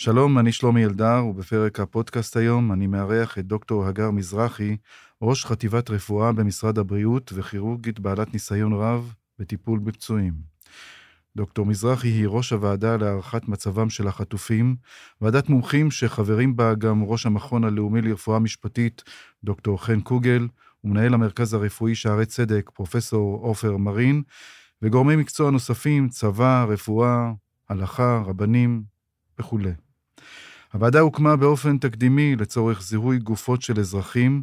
שלום, אני שלומי אלדר, ובפרק הפודקאסט היום אני מארח את דוקטור הגר מזרחי, ראש חטיבת רפואה במשרד הבריאות וכירורגית בעלת ניסיון רב בטיפול בפצועים. דוקטור מזרחי היא ראש הוועדה להערכת מצבם של החטופים, ועדת מומחים שחברים בה גם ראש המכון הלאומי לרפואה משפטית, דוקטור חן קוגל, ומנהל המרכז הרפואי שערי צדק, פרופסור עופר מרין, וגורמי מקצוע נוספים, צבא, רפואה, הלכה, רבנים וכולי. הוועדה הוקמה באופן תקדימי לצורך זיהוי גופות של אזרחים,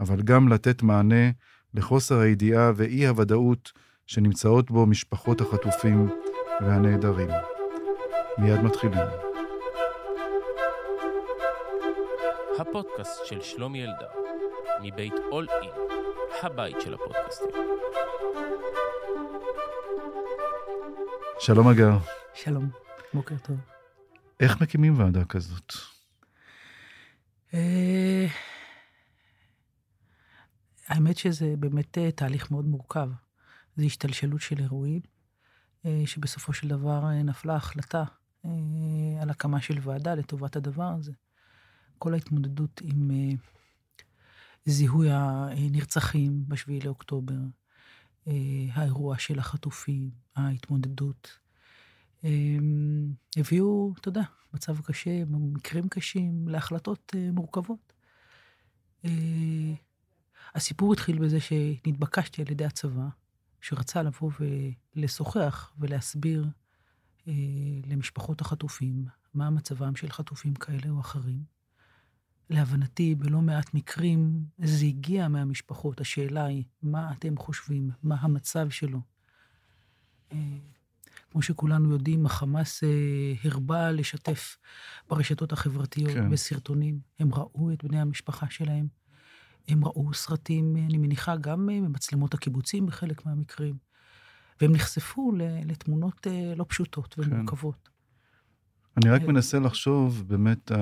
אבל גם לתת מענה לחוסר הידיעה ואי-הוודאות שנמצאות בו משפחות החטופים והנעדרים. מיד מתחילים. הפודקאסט של שלומי אלדר, מבית אול אין, הבית של הפודקאסטים. שלום אגר. שלום, בוקר טוב. איך מקימים ועדה כזאת? אה, האמת שזה באמת אה, תהליך מאוד מורכב. זו השתלשלות של אירועים, אה, שבסופו של דבר נפלה החלטה על הקמה של ועדה לטובת הדבר הזה. כל ההתמודדות עם זיהוי הנרצחים ב-7 לאוקטובר, האירוע של החטופים, ההתמודדות הביאו, אתה יודע, מצב קשה, מקרים קשים, להחלטות אה, מורכבות. אה, הסיפור התחיל בזה שנתבקשתי על ידי הצבא, שרצה לבוא ולשוחח ולהסביר אה, למשפחות החטופים מה מצבם של חטופים כאלה או אחרים. להבנתי, בלא מעט מקרים זה הגיע מהמשפחות. השאלה היא, מה אתם חושבים? מה המצב שלו? כמו שכולנו יודעים, החמאס אה, הרבה לשתף ברשתות החברתיות, כן. בסרטונים. הם ראו את בני המשפחה שלהם. הם ראו סרטים, אני מניחה, גם אה, ממצלמות הקיבוצים בחלק מהמקרים. והם נחשפו לתמונות אה, לא פשוטות ומורכבות. כן. אני רק מנסה לחשוב באמת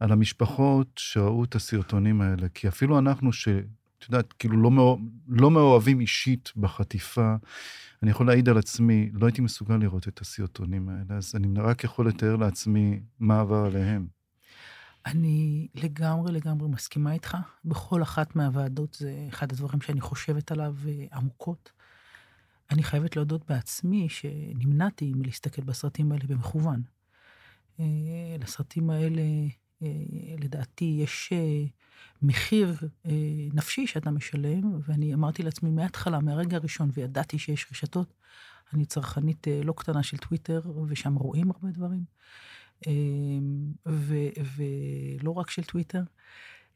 על המשפחות שראו את הסרטונים האלה, כי אפילו אנחנו, שאת יודעת, כאילו לא, מאוה, לא מאוהבים אישית בחטיפה, אני יכול להעיד על עצמי, לא הייתי מסוגל לראות את הסרטונים האלה, אז אני רק יכול לתאר לעצמי מה עבר עליהם. אני לגמרי לגמרי מסכימה איתך. בכל אחת מהוועדות זה אחד הדברים שאני חושבת עליו אה, עמוקות. אני חייבת להודות בעצמי שנמנעתי מלהסתכל בסרטים האלה במכוון. אה, לסרטים האלה, לדעתי, יש מחיר אה, נפשי שאתה משלם, ואני אמרתי לעצמי מההתחלה, מהרגע הראשון, וידעתי שיש רשתות, אני צרכנית אה, לא קטנה של טוויטר, ושם רואים הרבה דברים, אה, ו, ולא רק של טוויטר,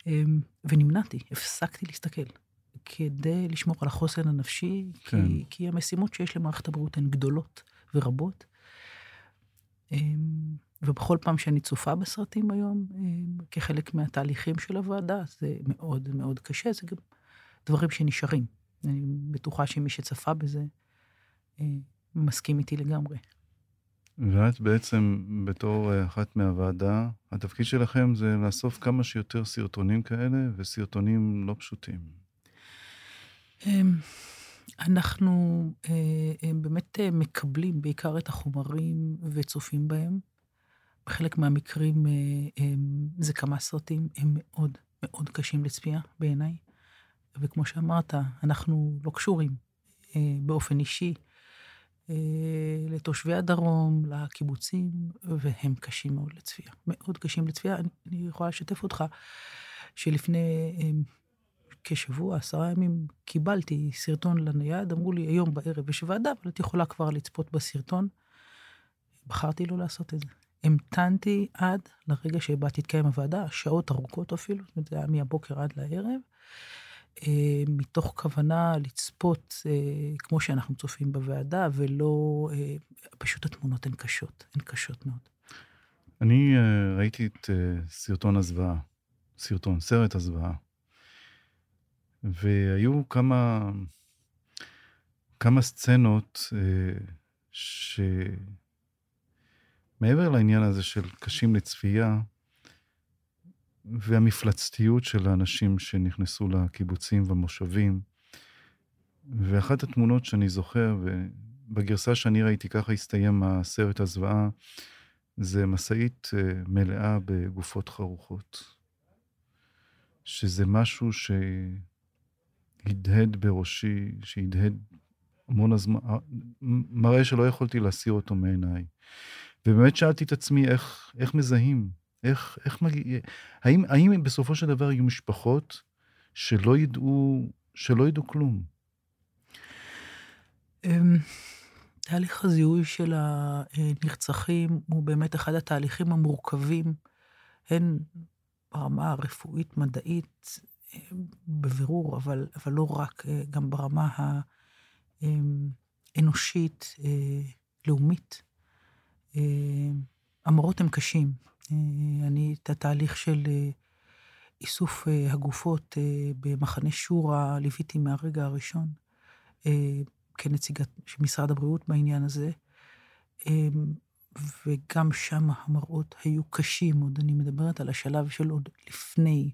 אה, ונמנעתי, הפסקתי להסתכל. כדי לשמור על החוסן הנפשי, כן. כי, כי המשימות שיש למערכת הבריאות הן גדולות ורבות. ובכל פעם שאני צופה בסרטים היום, אה, כחלק מהתהליכים של הוועדה, זה מאוד מאוד קשה, זה גם דברים שנשארים. אני בטוחה שמי שצפה בזה אה, מסכים איתי לגמרי. ואת בעצם, בתור אה, אחת מהוועדה, התפקיד שלכם זה לאסוף כמה שיותר סרטונים כאלה, וסרטונים לא פשוטים. אמ, אנחנו באמת מקבלים בעיקר את החומרים וצופים בהם. בחלק מהמקרים אה, זה כמה סרטים, הם מאוד מאוד קשים לצפייה בעיניי. וכמו שאמרת, אנחנו לא קשורים אה, באופן אישי אה, לתושבי הדרום, לקיבוצים, והם קשים מאוד לצפייה. מאוד קשים לצפייה. אני, אני יכולה לשתף אותך שלפני כשבוע, עשרה ימים, קיבלתי סרטון לנייד, אמרו לי, היום בערב יש ועדה, אבל את יכולה כבר לצפות בסרטון. בחרתי לא לעשות את זה. המתנתי עד לרגע שבה תתקיים הוועדה, שעות ארוכות אפילו, זאת אומרת, זה היה מהבוקר עד לערב, אה, מתוך כוונה לצפות אה, כמו שאנחנו צופים בוועדה, ולא, אה, פשוט התמונות הן קשות, הן קשות מאוד. אני ראיתי את סרטון הזוועה, סרטון, סרט הזוועה, והיו כמה, כמה סצנות ש... מעבר לעניין הזה של קשים לצפייה, והמפלצתיות של האנשים שנכנסו לקיבוצים והמושבים, ואחת התמונות שאני זוכר, ובגרסה שאני ראיתי ככה הסתיים הסרט הזוועה, זה משאית אה, מלאה בגופות חרוכות. שזה משהו שהדהד בראשי, שהדהד המון הזמן, אה, מראה שלא יכולתי להסיר אותו מעיניי. ובאמת שאלתי את עצמי איך, איך מזהים, איך, איך מגיע, האם, האם בסופו של דבר יהיו משפחות שלא ידעו, שלא ידעו כלום? אמ, תהליך הזיהוי של הנרצחים הוא באמת אחד התהליכים המורכבים, הן ברמה הרפואית-מדעית, בבירור, אבל, אבל לא רק, גם ברמה האנושית, לאומית. המראות הם קשים. אני את התהליך של איסוף הגופות במחנה שורה ליוויתי מהרגע הראשון. כנציגת משרד הבריאות בעניין הזה, וגם שם המראות היו קשים, עוד אני מדברת על השלב של עוד לפני,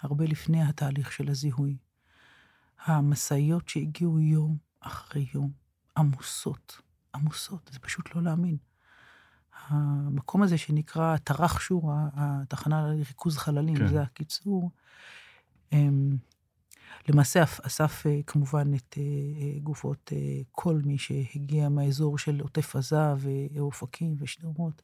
הרבה לפני התהליך של הזיהוי. המשאיות שהגיעו יום אחרי יום, עמוסות, עמוסות, זה פשוט לא להאמין. המקום הזה שנקרא טרח שורה, התחנה לריכוז חללים, כן. זה הקיצור, אמ, למעשה אסף אה, כמובן את אה, אה, גופות כל מי שהגיע מהאזור של עוטף עזה ואופקים ושדרות,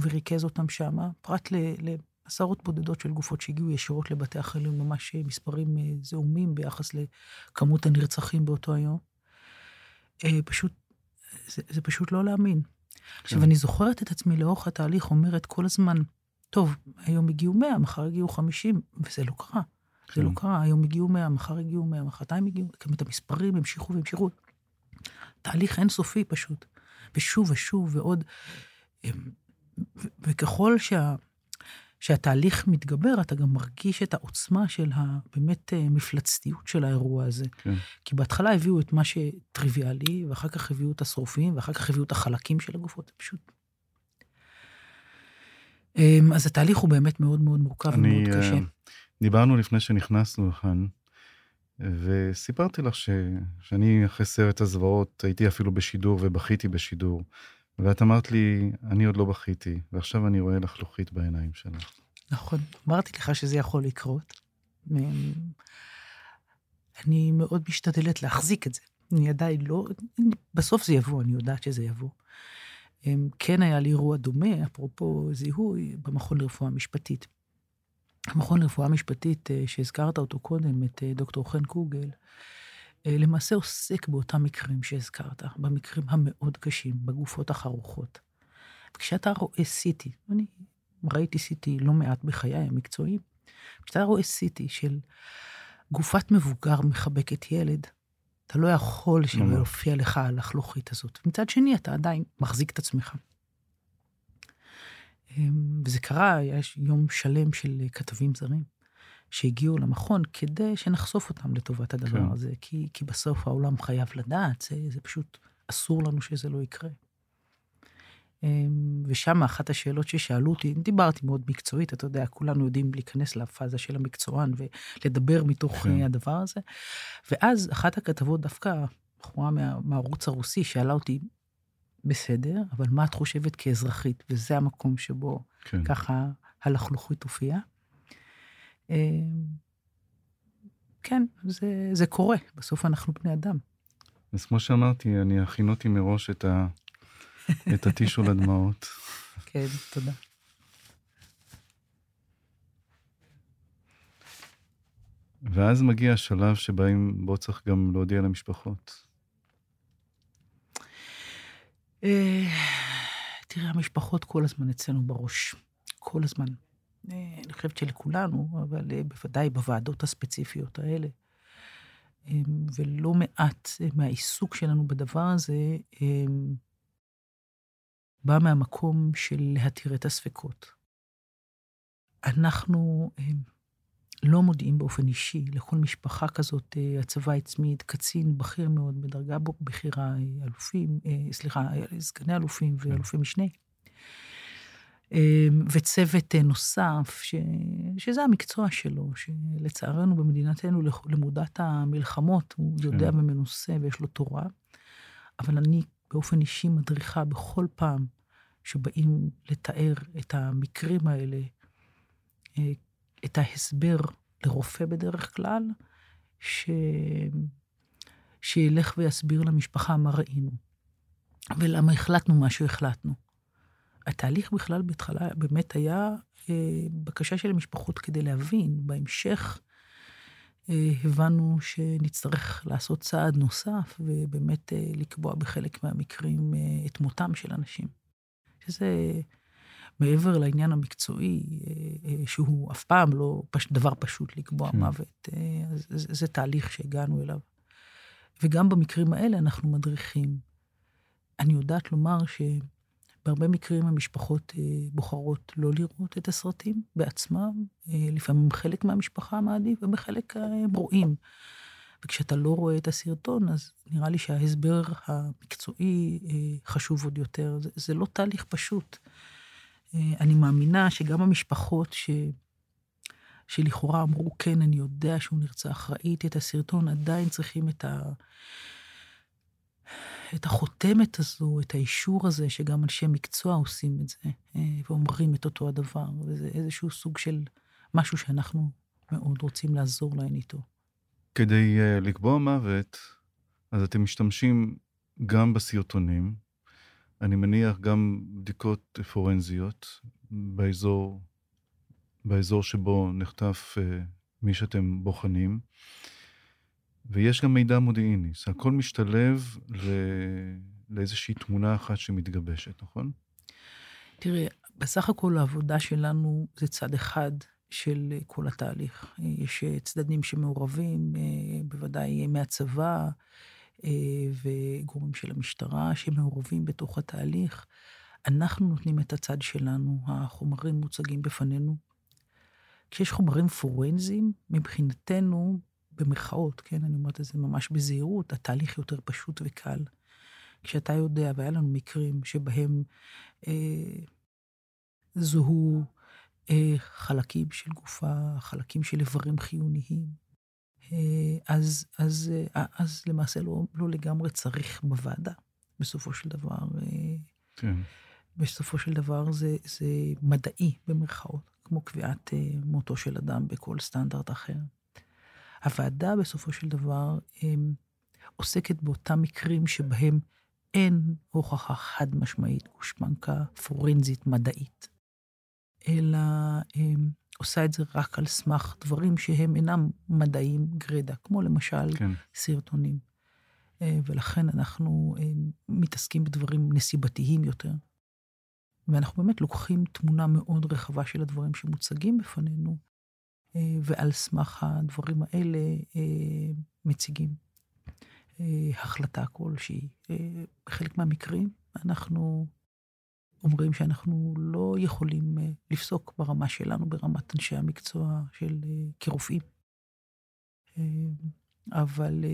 וריכז אותם שם, פרט לעשרות בודדות של גופות שהגיעו ישירות לבתי החולים, ממש מספרים זעומים ביחס לכמות הנרצחים באותו היום. פשוט, זה, זה פשוט לא להאמין. עכשיו, כן. אני זוכרת את עצמי לאורך התהליך אומרת כל הזמן, טוב, היום הגיעו 100, מחר הגיעו 50, וזה לא קרה. זה לא כן. קרה, היום הגיעו 100, מחר הגיעו 100, מחרתיים הגיעו, כמות המספרים המשיכו והמשיכו. תהליך אינסופי פשוט. ושוב ושוב ועוד. אמ, וככל שה, שהתהליך מתגבר, אתה גם מרגיש את העוצמה של הבאמת אה, מפלצתיות של האירוע הזה. כן. כי בהתחלה הביאו את מה שטריוויאלי, ואחר כך הביאו את השרופים, ואחר כך הביאו את החלקים של הגופות. זה פשוט... אמ, אז התהליך הוא באמת מאוד מאוד מורכב ומאוד קשה. אה, דיברנו לפני שנכנסנו לכאן, וסיפרתי לך ש... שאני אחרי סרט הזוועות הייתי אפילו בשידור ובכיתי בשידור, ואת אמרת לי, אני עוד לא בכיתי, ועכשיו אני רואה לחלוכית בעיניים שלך. נכון, אמרתי לך שזה יכול לקרות. אני מאוד משתדלת להחזיק את זה. אני עדיין לא, בסוף זה יבוא, אני יודעת שזה יבוא. כן היה לי אירוע דומה, אפרופו זיהוי, במכון לרפואה משפטית. המכון לרפואה משפטית, אה, שהזכרת אותו קודם, את אה, דוקטור חן קוגל, למעשה עוסק באותם מקרים שהזכרת, במקרים המאוד קשים, בגופות החרוכות. וכשאתה רואה CT, אני ראיתי CT לא מעט בחיי המקצועיים, כשאתה רואה CT של גופת מבוגר מחבקת ילד, אתה לא יכול שלא יופיע לך הלחלוכית הזאת. מצד שני, אתה עדיין מחזיק את עצמך. אמ, וזה קרה, יש יום שלם של כתבים זרים שהגיעו למכון כדי שנחשוף אותם לטובת הדבר כן. הזה, כי, כי בסוף העולם חייב לדעת, זה, זה פשוט אסור לנו שזה לא יקרה. אמ, ושם אחת השאלות ששאלו אותי, דיברתי מאוד מקצועית, אתה יודע, כולנו יודעים להיכנס לפאזה של המקצוען ולדבר מתוך כן. הדבר הזה. ואז אחת הכתבות, דווקא בחורה מה, מהערוץ הרוסי, שאלה אותי, בסדר, אבל מה את חושבת כאזרחית? וזה המקום שבו כן. ככה הלכלוכית הופיעה. אמ, כן, זה, זה קורה, בסוף אנחנו בני אדם. אז כמו שאמרתי, אני הכינותי מראש את, ה... את הטישו לדמעות. כן, תודה. ואז מגיע השלב שבו צריך גם להודיע למשפחות. אה, תראה, המשפחות כל הזמן אצלנו בראש. כל הזמן. אה, אני חושבת שלכולנו, אבל אה, בוודאי בוועדות הספציפיות האלה. ולא מעט מהעיסוק שלנו בדבר הזה בא מהמקום של להתיר את הספקות. אנחנו לא מודיעים באופן אישי לכל משפחה כזאת, אה, הצבא הצמיד קצין בכיר מאוד בדרגה בכירה, אה, אלופים, אה, סליחה, סגני אלופים כן. ואלופי משנה. וצוות נוסף, ש... שזה המקצוע שלו, שלצערנו במדינתנו למודת המלחמות, הוא יודע כן. ומנוסה ויש לו תורה, אבל אני באופן אישי מדריכה בכל פעם שבאים לתאר את המקרים האלה, אה, את ההסבר לרופא בדרך כלל, ש... שילך ויסביר למשפחה מה ראינו, ולמה החלטנו מה שהחלטנו. התהליך בכלל בהתחלה באמת היה אה, בקשה של המשפחות כדי להבין. בהמשך אה, הבנו שנצטרך לעשות צעד נוסף, ובאמת אה, לקבוע בחלק מהמקרים אה, את מותם של אנשים. שזה מעבר לעניין המקצועי, אה, אה, שהוא אף פעם לא פש, דבר פשוט לקבוע כן. מוות. אה, זה, זה תהליך שהגענו אליו. וגם במקרים האלה אנחנו מדריכים. אני יודעת לומר שבהרבה מקרים המשפחות בוחרות לא לראות את הסרטים בעצמם, לפעמים חלק מהמשפחה מעדיף ובחלק הם רואים. וכשאתה לא רואה את הסרטון, אז נראה לי שההסבר המקצועי חשוב עוד יותר. זה, זה לא תהליך פשוט. אני מאמינה שגם המשפחות ש... שלכאורה אמרו, כן, אני יודע שהוא נרצח, ראיתי את הסרטון, עדיין צריכים את, ה... את החותמת הזו, את האישור הזה, שגם אנשי מקצוע עושים את זה, אה, ואומרים את אותו הדבר, וזה איזשהו סוג של משהו שאנחנו מאוד רוצים לעזור להן איתו. כדי uh, לקבוע מוות, אז אתם משתמשים גם בסרטונים, אני מניח גם בדיקות פורנזיות באזור, באזור שבו נחטף uh, מי שאתם בוחנים, ויש גם מידע מודיעיני. זה הכל משתלב ל... לאיזושהי תמונה אחת שמתגבשת, נכון? תראה, בסך הכל העבודה שלנו זה צד אחד של כל התהליך. יש צדדים שמעורבים, אה, בוודאי מהצבא, אה, וגורמים של המשטרה שמעורבים בתוך התהליך. אנחנו נותנים את הצד שלנו, החומרים מוצגים בפנינו. כשיש חומרים פורנזיים, מבחינתנו, במרכאות, כן, אני אומרת את זה ממש בזהירות, התהליך יותר פשוט וקל. כשאתה יודע, והיה לנו מקרים שבהם אה, זוהו אה, חלקים של גופה, חלקים של איברים חיוניים, אה, אז, אז, אה, אז למעשה לא, לא לגמרי צריך בוועדה, בסופו של דבר. אה, כן. בסופו של דבר זה, זה מדעי, במרכאות, כמו קביעת מותו של אדם בכל סטנדרט אחר. הוועדה בסופו של דבר עוסקת באותם מקרים שבהם אין הוכחה חד משמעית, גושפנקה פורנזית מדעית, אלא עושה את זה רק על סמך דברים שהם אינם מדעיים גרידא, כמו למשל כן. סרטונים. אה, ולכן אנחנו אה, מתעסקים בדברים נסיבתיים יותר. ואנחנו באמת לוקחים תמונה מאוד רחבה של הדברים שמוצגים בפנינו, ועל סמך הדברים האלה מציגים החלטה כלשהי. בחלק מהמקרים אנחנו אומרים שאנחנו לא יכולים אה, לפסוק ברמה שלנו, ברמת אנשי המקצוע של אה, כרופאים. אה, אבל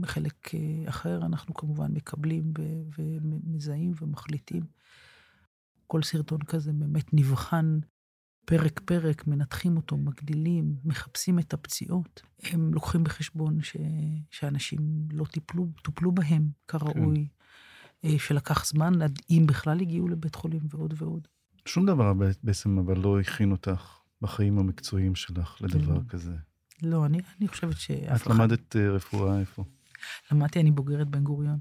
בחלק אחר אנחנו כמובן מקבלים ומזהים ומחליטים. כל סרטון כזה באמת נבחן פרק-פרק, מנתחים אותו, מגדילים, מחפשים את הפציעות. הם לוקחים בחשבון ש... שאנשים לא טיפלו, טופלו בהם כראוי. כן. אה, שלקח זמן עד אם בכלל הגיעו לבית חולים ועוד ועוד. שום דבר בעצם אבל לא הכין אותך בחיים המקצועיים שלך לדבר לא. כזה. לא, אני, אני חושבת שאף אחד... את למדת אה, רפואה איפה? למדתי, אני בוגרת בן גוריון.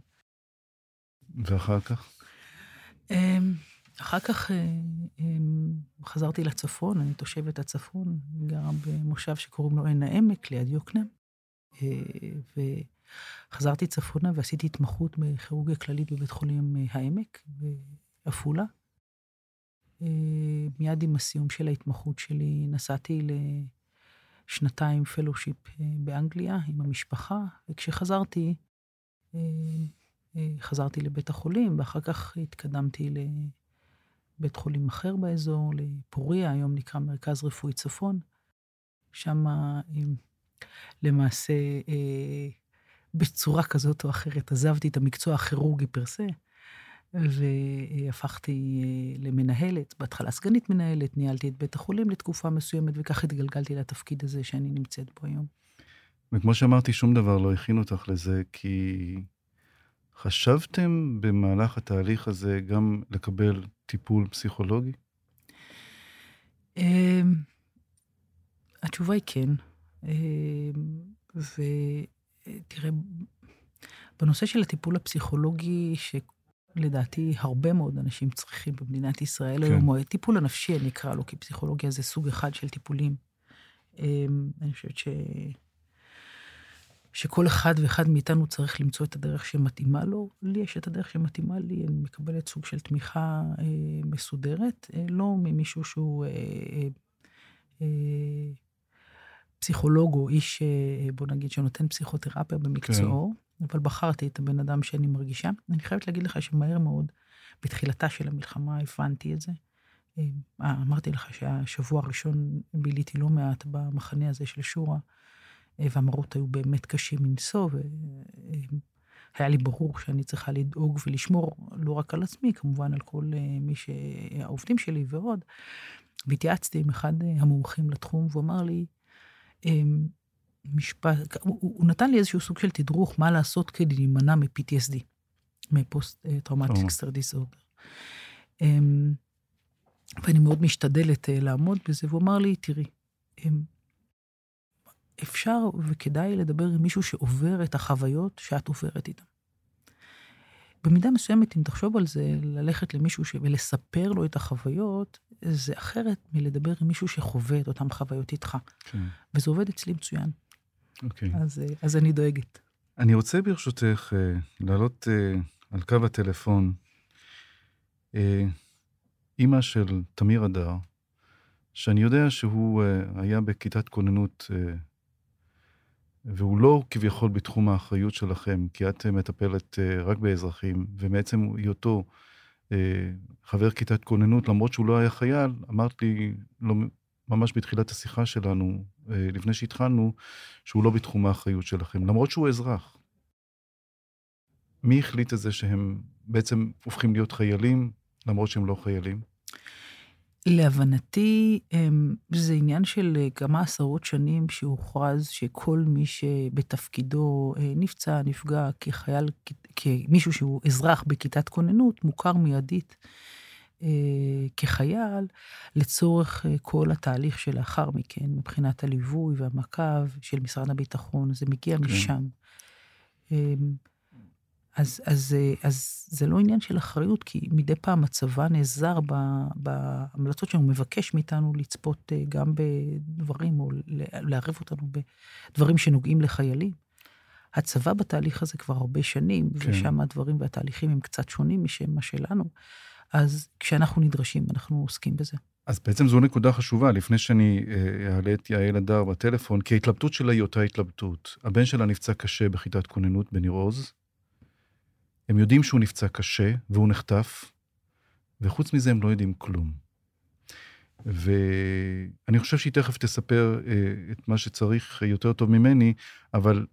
ואחר כך? אחר כך אה, אמ, חזרתי לצפון, אני תושבת הצפון, גרה במושב שקוראים לו עין העמק, ליד יוקנעם. חזרתי צפונה ועשיתי התמחות בכירורגיה כללית בבית חולים אה, העמק בעפולה. אה, מיד עם הסיום של ההתמחות שלי נסעתי לשנתיים פלושיפ אה, באנגליה עם המשפחה, וכשחזרתי, חזרתי לבית החולים, ואחר כך התקדמתי לבית חולים אחר באזור, לפוריה, היום נקרא מרכז רפואי צפון. שם למעשה בצורה כזאת או אחרת עזבתי את המקצוע הכירורגי פרסה, והפכתי אה, למנהלת, בהתחלה סגנית מנהלת, ניהלתי את בית החולים לתקופה מסוימת, וכך התגלגלתי לתפקיד הזה שאני נמצאת בו היום. וכמו שאמרתי, שום דבר לא הכין אותך לזה, כי חשבתם במהלך התהליך הזה גם לקבל טיפול פסיכולוגי? אמ, התשובה היא כן. אמ, ותראה, בנושא של הטיפול הפסיכולוגי, שלדעתי הרבה מאוד אנשים צריכים במדינת ישראל כן. היום, או הטיפול הנפשי, אני אקרא לו, כי פסיכולוגיה זה סוג אחד של טיפולים. אמ, אני חושבת ש... שכל אחד ואחד מאיתנו צריך למצוא את הדרך שמתאימה לו. לי יש את הדרך שמתאימה לי, אני מקבלת סוג של תמיכה אה, מסודרת, אה, לא ממישהו שהוא אה, אה, אה, פסיכולוג או איש, אה, בוא נגיד, שנותן פסיכותרפיה במקצועו, כן. אבל בחרתי את הבן אדם שאני מרגישה. אני חייבת להגיד לך שמהר מאוד, בתחילתה של המלחמה, הבנתי את זה. אה, אמרתי לך שהשבוע הראשון ביליתי לא מעט במחנה הזה של שורה. אה, והמראות היו באמת קשים מנשוא, והיה לי ברור שאני צריכה לדאוג ולשמור לא רק על עצמי, כמובן על כל אה, מי שהעובדים שלי ועוד. והתייעצתי עם אחד אה, המומחים לתחום, והוא אמר לי, אמ, משפט, הוא, הוא נתן לי איזשהו סוג של תדרוך מה לעשות כדי להימנע מ-PTSD, מ post traumatic stress disorder. ואני מאוד משתדלת לעמוד בזה, והוא אמר לי, תראי, אמ, אפשר וכדאי לדבר עם מישהו שעובר את החוויות שאת עוברת איתן. במידה מסוימת, אם תחשוב על זה, ללכת למישהו ש... ולספר לו את החוויות, זה אחרת מלדבר עם מישהו שחווה את אותן חוויות איתך. כן. וזה עובד אצלי מצוין. אוקיי. אז, אה, אז אני דואגת. אני רוצה ברשותך אה, לעלות אה, על קו הטלפון אימא של תמיר אדר, שאני יודע שהוא היה בכיתת כוננות והוא לא כביכול בתחום האחריות שלכם, כי את מטפלת אה, רק באזרחים, ומעצם היותו אה, חבר כיתת כוננות, למרות שהוא לא היה חייל, אמרת לי לא, ממש בתחילת השיחה שלנו, אה, לפני שהתחלנו, שהוא לא בתחום האחריות שלכם, למרות שהוא אזרח. מי החליט את זה שהם בעצם הופכים להיות חיילים, למרות שהם לא חיילים? להבנתי, אמ, זה עניין של אה, כמה עשרות שנים שהוכרז שכל מי שבתפקידו אה, נפצע, נפגע כחייל, כמישהו שהוא אזרח בכיתת כוננות, מוכר מיידית אה, כחייל, לצורך כל התהליך שלאחר מכן, מבחינת הליווי והמעקב של משרד הביטחון, זה מגיע כן. משם. אז, אז, אה, אז זה לא עניין של אחריות, כי מדי פעם הצבא נעזר בהמלצות שהוא מבקש מאיתנו לצפות אה, גם בדברים, או לערב אותנו בדברים שנוגעים לחיילים. הצבא בתהליך הזה כבר הרבה שנים, כן. ושם הדברים והתהליכים הם קצת שונים משם מה שלנו. אז כשאנחנו נדרשים, אנחנו עוסקים בזה. אז בעצם זו נקודה חשובה, לפני שאני אה, אעלה את יעל הדר בטלפון, כי ההתלבטות שלה היא אותה התלבטות. הבן שלה נפצע קשה בכיתת כוננות בניר עוז, הם יודעים שהוא נפצע קשה והוא נחטף, וחוץ מזה הם לא יודעים כלום. ואני חושב שהיא תכף תספר אה, את מה שצריך יותר טוב ממני, אבל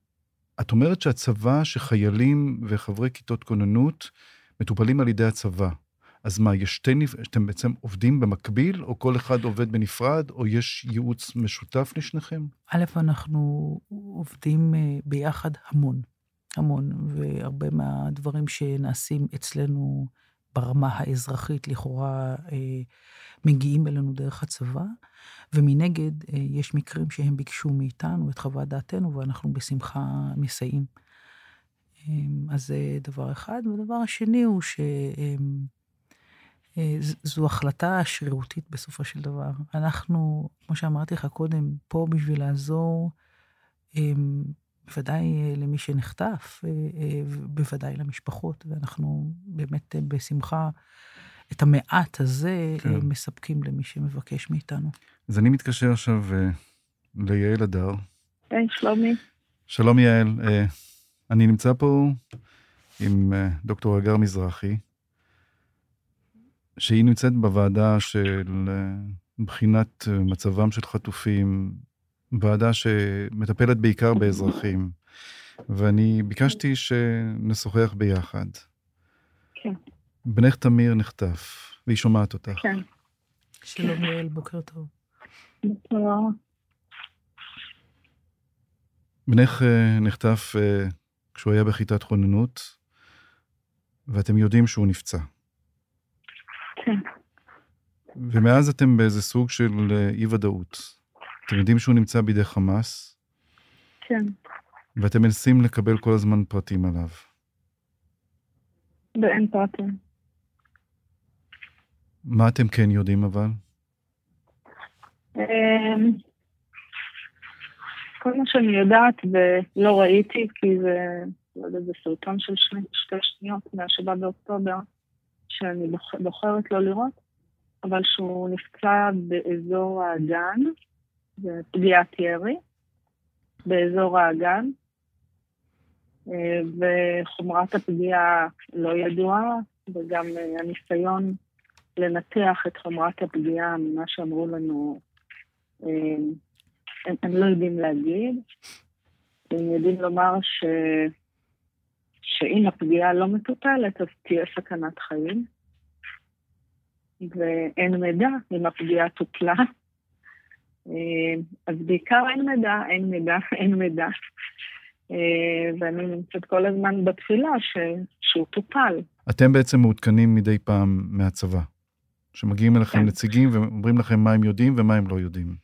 את אומרת שהצבא, שחיילים וחברי כיתות כוננות מטופלים על ידי הצבא. אז מה, יש שתי, נפ... אתם בעצם עובדים במקביל, או כל אחד עובד בנפרד, או יש ייעוץ משותף לשניכם? א', אנחנו עובדים אה, ביחד המון. המון, והרבה מהדברים שנעשים אצלנו ברמה האזרחית, לכאורה אה, מגיעים אלינו דרך הצבא, ומנגד אה, יש מקרים שהם ביקשו מאיתנו את חוות דעתנו, ואנחנו בשמחה מסייעים. אה, אז זה דבר אחד. והדבר השני הוא שזו החלטה שרירותית בסופו של דבר. אנחנו, כמו שאמרתי לך קודם, פה בשביל לעזור בוודאי אה, למי שנחטף, אה, אה, בוודאי למשפחות, ואנחנו באמת בשמחה את המעט הזה כן. מספקים למי שמבקש מאיתנו. אז אני מתקשר עכשיו ליעל הדר. היי, שלומי. שלום יעל, אני נמצא פה עם דוקטור הגר מזרחי, שהיא נמצאת בוועדה של בחינת מצבם של חטופים ועדה שמטפלת בעיקר באזרחים, ואני ביקשתי שנשוחח ביחד. כן. בנך תמיר נחטף, והיא שומעת אותך. כן. שלום יעל, בוקר טוב. בנך אה, נחטף אה, כשהוא היה בכיתת כוננות, ואתם יודעים שהוא נפצע. כן. ומאז אתם באיזה סוג של אה, אי-ודאות. אתם יודעים שהוא נמצא בידי חמאס, כן. ואתם מנסים לקבל כל הזמן פרטים עליו. ואין פרטים. מה אתם כן יודעים אבל? אמ, כל מה שאני יודעת ולא ראיתי, כי זה, לא יודע, זה סרטון של שני, שתי שניות מהשבעה באוקטובר, שאני בוח, בוחרת לא לראות, אבל שהוא נפצע באזור האגן, זה ירי, באזור האגן, אה, וחומרת הפגיעה לא ידועה, וגם אה, הניסיון לנתח את חומרת הפגיעה ממה שאמרו לנו, אה, הם, הם לא יודעים להגיד. הם יודעים לומר ש, שאם הפגיעה לא מטופלת, אז תהיה סכנת חיים. ואין מידע אם הפגיעה טופלה. אז בעיקר אין מידע, אין מידע, אין מידע. ואני נמצאת כל הזמן בתפילה ש... שהוא טופל. אתם בעצם מעודכנים מדי פעם מהצבא, שמגיעים אליכם כן. נציגים ואומרים לכם מה הם יודעים ומה הם לא יודעים.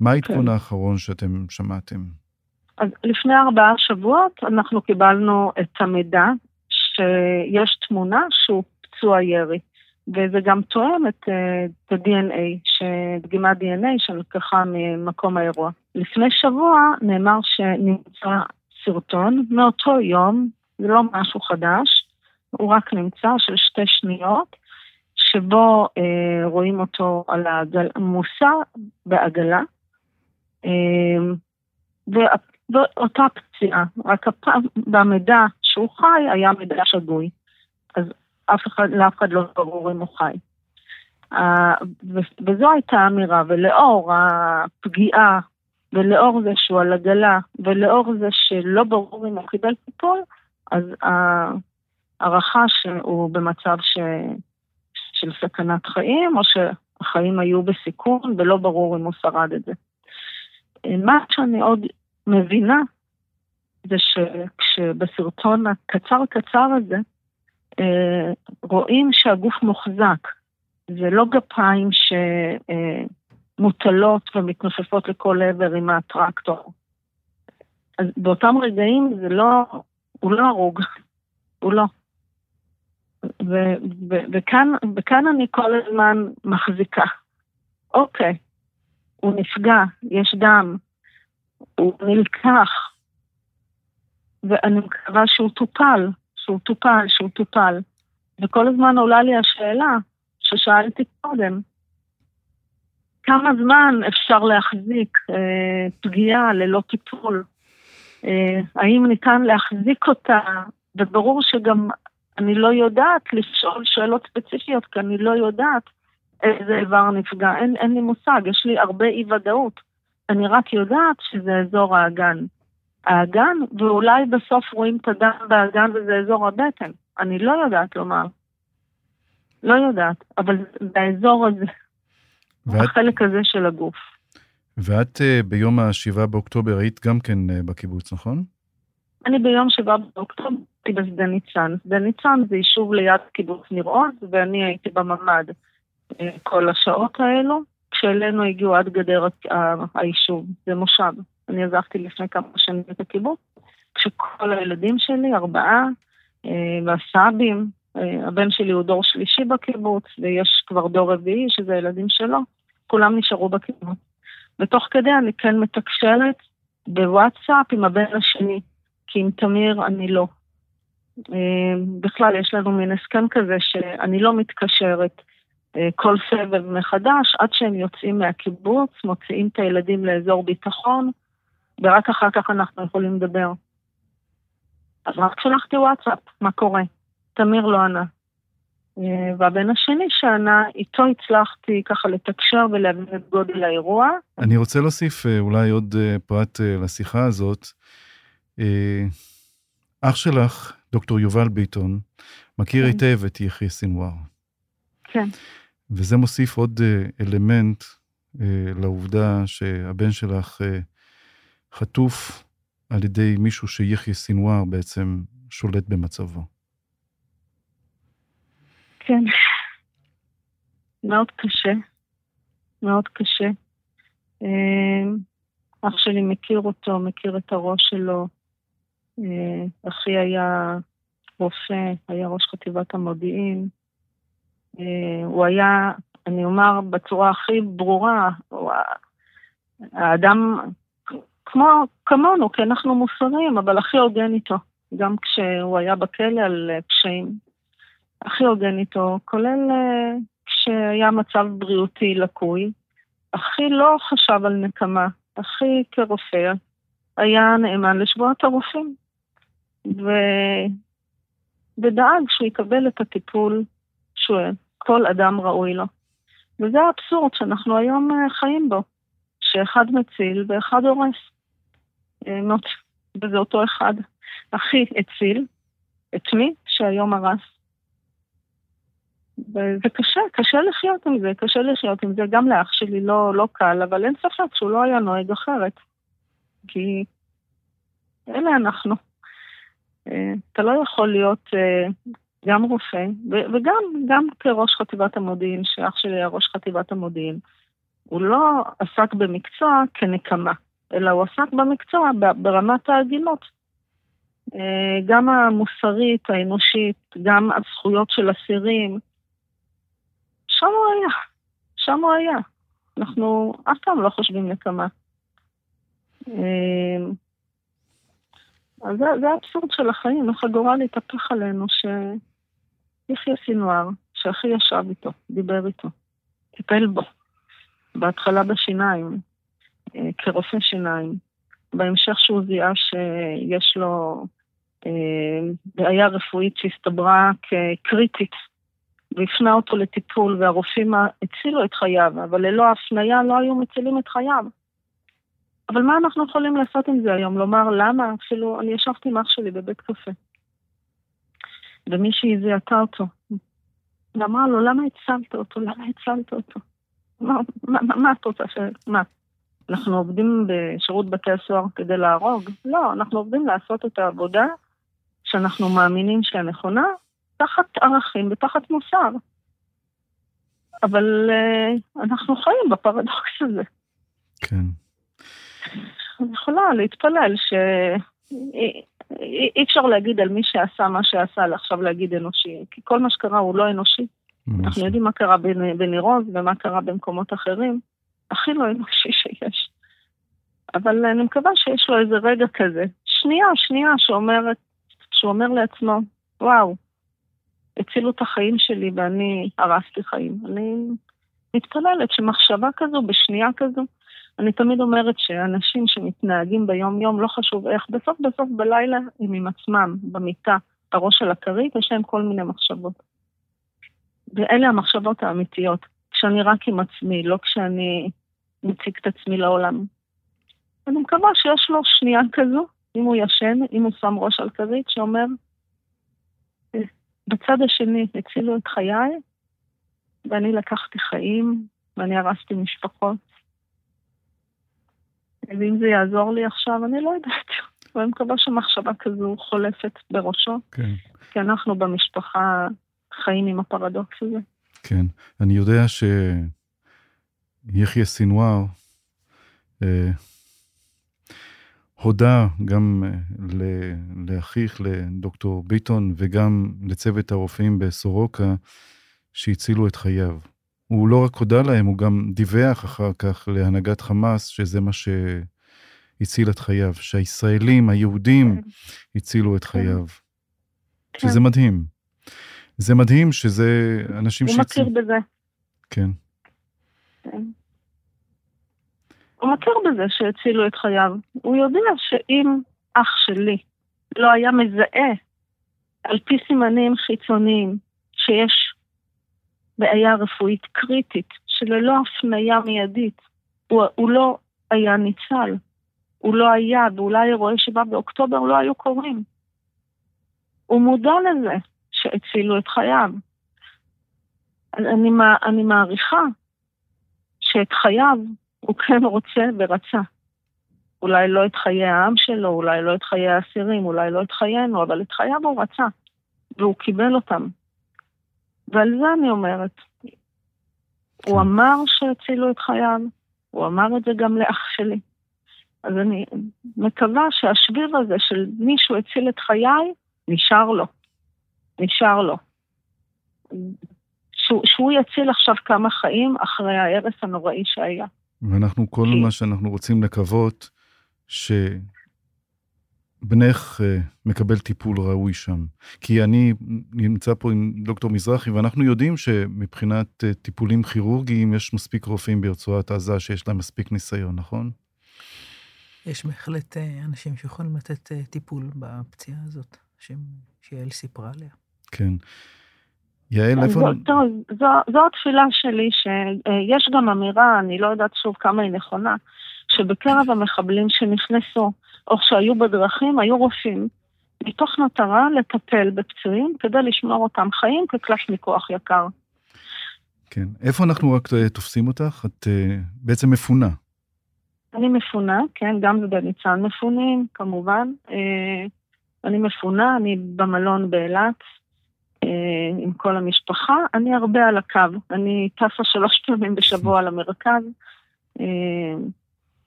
מה העדכון כן. האחרון שאתם שמעתם? אז לפני ארבעה שבועות אנחנו קיבלנו את המידע שיש תמונה שהוא פצוע ירי, וזה גם תואם את, אה, את ה-DNA, דגימת DNA שנלקחה ממקום האירוע. לפני שבוע נאמר שנמצא סרטון מאותו יום, זה לא משהו חדש, הוא רק נמצא של שתי שניות, שבו אה, רואים אותו על העגל, מוסע בעגלה, אה, ואותה פציעה, רק הפעם במידע שהוא חי היה מידע שגוי. אז אף אחד, לאף אחד לא ברור אם הוא חי. וזו הייתה האמירה, ולאור הפגיעה, ולאור זה שהוא על עגלה, ולאור זה שלא ברור אם הוא קיבל טיפול, אז ההערכה שהוא במצב ש... של סכנת חיים, או שהחיים היו בסיכון, ולא ברור אם הוא שרד את זה. מה שאני עוד מבינה, זה שכשבסרטון הקצר-קצר הזה, רואים שהגוף מוחזק. זה לא גפיים שמוטלות ומתנופפות לכל עבר עם הטרקטור. אז באותם רגעים זה לא, הוא לא הרוג, הוא לא. ו- ו- וכאן, וכאן אני כל הזמן מחזיקה. אוקיי, הוא נפגע, יש דם, הוא נלקח, ואני מקווה שהוא טופל, שהוא טופל, שהוא טופל. וכל הזמן עולה לי השאלה ששאלתי קודם, כמה זמן אפשר להחזיק אה, פגיעה ללא טיפול? אה, האם ניתן להחזיק אותה? וברור שגם אני לא יודעת לשאול שאלות ספציפיות, כי אני לא יודעת איזה איבר נפגע. אין, אין לי מושג, יש לי הרבה אי ודאות. אני רק יודעת שזה אזור האגן. האגן, ואולי בסוף רואים את הדם באגן וזה אזור הבטן. אני לא יודעת לומר. לא יודעת, אבל זה האזור הזה, ואת, החלק הזה של הגוף. ואת אה, ביום ה-7 באוקטובר היית גם כן אה, בקיבוץ, נכון? אני ביום 7 באוקטובר הייתי בשדה ניצן. שדה ניצן זה יישוב ליד קיבוץ ניר עוז, ואני הייתי בממ"ד אה, כל השעות האלו, כשאלינו הגיעו עד גדר היישוב, זה מושב. אני עזבתי לפני כמה שנים את הקיבוץ, כשכל הילדים שלי, ארבעה, אה, והסבים, אה, הבן שלי הוא דור שלישי בקיבוץ, ויש כבר דור רביעי, שזה הילדים שלו, כולם נשארו בקיבוץ. ותוך כדי אני כן מתקשרת בוואטסאפ עם הבן השני, כי עם תמיר אני לא. אה, בכלל, יש לנו מין הסכם כזה שאני לא מתקשרת כל סבב מחדש, עד שהם יוצאים מהקיבוץ, מוציאים את הילדים לאזור ביטחון, ורק אחר כך אנחנו יכולים לדבר. אז רק שלחתי וואטסאפ, מה קורה? תמיר לא ענה. אה, והבן השני שענה, איתו הצלחתי ככה לתקשר ולהבין את גודל האירוע. אני רוצה להוסיף אה, אולי עוד אה, פרט לשיחה הזאת. אח שלך, דוקטור יובל ביטון, מכיר כן. היטב את יחיא סינואר, כן, וזה מוסיף עוד אלמנט לעובדה שהבן שלך חטוף על ידי מישהו שיחיא סינואר בעצם שולט במצבו. כן. מאוד קשה. מאוד קשה. אמ, אח שלי מכיר אותו, מכיר את הראש שלו. אה, אחי היה רופא, היה ראש חטיבת המודיעין. אה, הוא היה, אני אומר בצורה הכי ברורה, הוא האדם כמו, כמונו, כי אנחנו מוסריים, אבל הכי הוגן איתו. גם כשהוא היה בכלא על אה, פשעים. הכי הוגן איתו, כולל כשהיה מצב בריאותי לקוי. אחי לא חשב על נקמה, אחי כרופא היה נאמן לשבועת הרופאים, ו... ודאג שהוא יקבל את הטיפול שכל אדם ראוי לו. וזה האבסורד שאנחנו היום אה, חיים בו, שאחד מציל ואחד הורס. אה, וזה אותו אחד. אחי הציל, את מי? שהיום הרס. וזה קשה, קשה לחיות עם זה, קשה לחיות עם זה. גם לאח שלי לא, לא קל, אבל אין ספק שהוא לא היה נוהג אחרת. כי אלה אנחנו. אה, אתה לא יכול להיות אה, גם רופא, וגם גם כראש חטיבת המודיעין, שאח שלי היה ראש חטיבת המודיעין. הוא לא עסק במקצוע כנקמה, אלא הוא עסק במקצוע ברמת ההגינות. אה, גם המוסרית, האנושית, גם הזכויות של אסירים, שם הוא היה. שם הוא היה. אנחנו אף פעם לא חושבים נקמה. אמ, אז זה, האבסורד של החיים, איך הגורל התהפך עלינו, שיחיא סינואר, שאחי ישב איתו, דיבר איתו, טיפל בו. בהתחלה בשיניים, אה, כרופא שיניים. בהמשך שהוא זיהה שיש לו אה, בעיה רפואית שהסתברה כקריטית והפנה אותו לטיפול, והרופאים הצילו את חייו, אבל ללא הפניה לא היו מצילים את חייו. אבל מה אנחנו יכולים לעשות עם זה היום? לומר למה? אפילו, אני ישבתי עם אח שלי בבית קפה, ומישהי זיהתה אותו, ואמרה לו, למה הצלת אותו? למה הצלת אותו? מה, מה, מה את רוצה ש... מה? אנחנו עובדים בשירות בתי הסוהר כדי להרוג? לא, אנחנו עובדים לעשות את העבודה שאנחנו מאמינים שהיא נכונה, תחת ערכים ותחת מוסר. אבל uh, אנחנו חיים בפרדוקס הזה. כן. אני יכולה להתפלל שאי אפשר להגיד על מי שעשה מה שעשה, עכשיו להגיד אנושי, כי כל מה שקרה הוא לא אנושי. אנחנו יודעים מה קרה בניר עוז ומה קרה במקומות אחרים, הכי לא אנושי שיש. אבל אני מקווה שיש לו איזה רגע כזה, שנייה, שנייה, שאומרת, שהוא אומר לעצמו, וואו, הצילו את החיים שלי ואני הרסתי חיים. אני מתפללת שמחשבה כזו, בשנייה כזו, אני תמיד אומרת שאנשים שמתנהגים ביום-יום, לא חשוב איך, בסוף בסוף בלילה הם עם עצמם, במיטה, הראש על הכרית, יש להם כל מיני מחשבות. ואלה המחשבות האמיתיות, כשאני רק עם עצמי, לא כשאני מציג את עצמי לעולם. אני מקווה שיש לו שנייה כזו, אם הוא ישן, אם הוא שם ראש על כרית, שאומר, בצד השני הצילו את חיי, ואני לקחתי חיים, ואני הרסתי משפחות. ואם זה יעזור לי עכשיו, אני לא יודעת. ואני מקווה שמחשבה כזו חולפת בראשו. כן. כי אנחנו במשפחה חיים עם הפרדוקס הזה. כן. אני יודע שיחיא סינואר, אה, הודה גם אה, לאחיך, לדוקטור ביטון, וגם לצוות הרופאים בסורוקה, שהצילו את חייו. הוא לא רק הודה להם, הוא גם דיווח אחר כך להנהגת חמאס, שזה מה שהציל את חייו, שהישראלים, היהודים, כן. הצילו את כן. חייו. כן. שזה מדהים. זה מדהים שזה אנשים שהצילו... הוא מכיר בזה. כן. כן. הוא מכיר בזה שהצילו את חייו. הוא יודע שאם אח שלי לא היה מזהה על פי סימנים חיצוניים שיש בעיה רפואית קריטית, שללא הפניה מיידית, הוא, הוא לא היה ניצל. הוא לא היה, ואולי אירועי שבעה באוקטובר לא היו קורים. הוא מודע לזה שהצילו את חייו. אני, אני מעריכה שאת חייו הוא כן רוצה ורצה. אולי לא את חיי העם שלו, אולי לא את חיי האסירים, אולי לא את חיינו, אבל את חייו הוא רצה, והוא קיבל אותם. ועל זה אני אומרת, כן. הוא אמר שהצילו את חייו, הוא אמר את זה גם לאח שלי. אז אני מקווה שהשביר הזה של מישהו הציל את חיי, נשאר לו. נשאר לו. שהוא, שהוא יציל עכשיו כמה חיים אחרי ההרס הנוראי שהיה. ואנחנו, כל כי... מה שאנחנו רוצים לקוות, שבנך uh, מקבל טיפול ראוי שם. כי אני נמצא פה עם דוקטור מזרחי, ואנחנו יודעים שמבחינת uh, טיפולים כירורגיים, יש מספיק רופאים ברצועת עזה שיש להם מספיק ניסיון, נכון? יש בהחלט uh, אנשים שיכולים לתת טיפול בפציעה הזאת, שיעל סיפרה עליה. כן. יעל, איפה... זו, טוב, זו, זו התפילה שלי, שיש גם אמירה, אני לא יודעת שוב כמה היא נכונה, שבקרב המחבלים שנכנסו, או שהיו בדרכים, היו רופאים, מתוך מטרה לטפל בפצועים כדי לשמור אותם חיים כקלף מכוח יקר. כן. איפה אנחנו רק אה, תופסים אותך? את uh, בעצם מפונה. אני מפונה, כן, גם בניצן מפונים, כמובן. Uh, אני מפונה, אני במלון באילת, עם כל המשפחה. אני הרבה על הקו, אני טסה שלוש פעמים בשבוע למרכז, אה,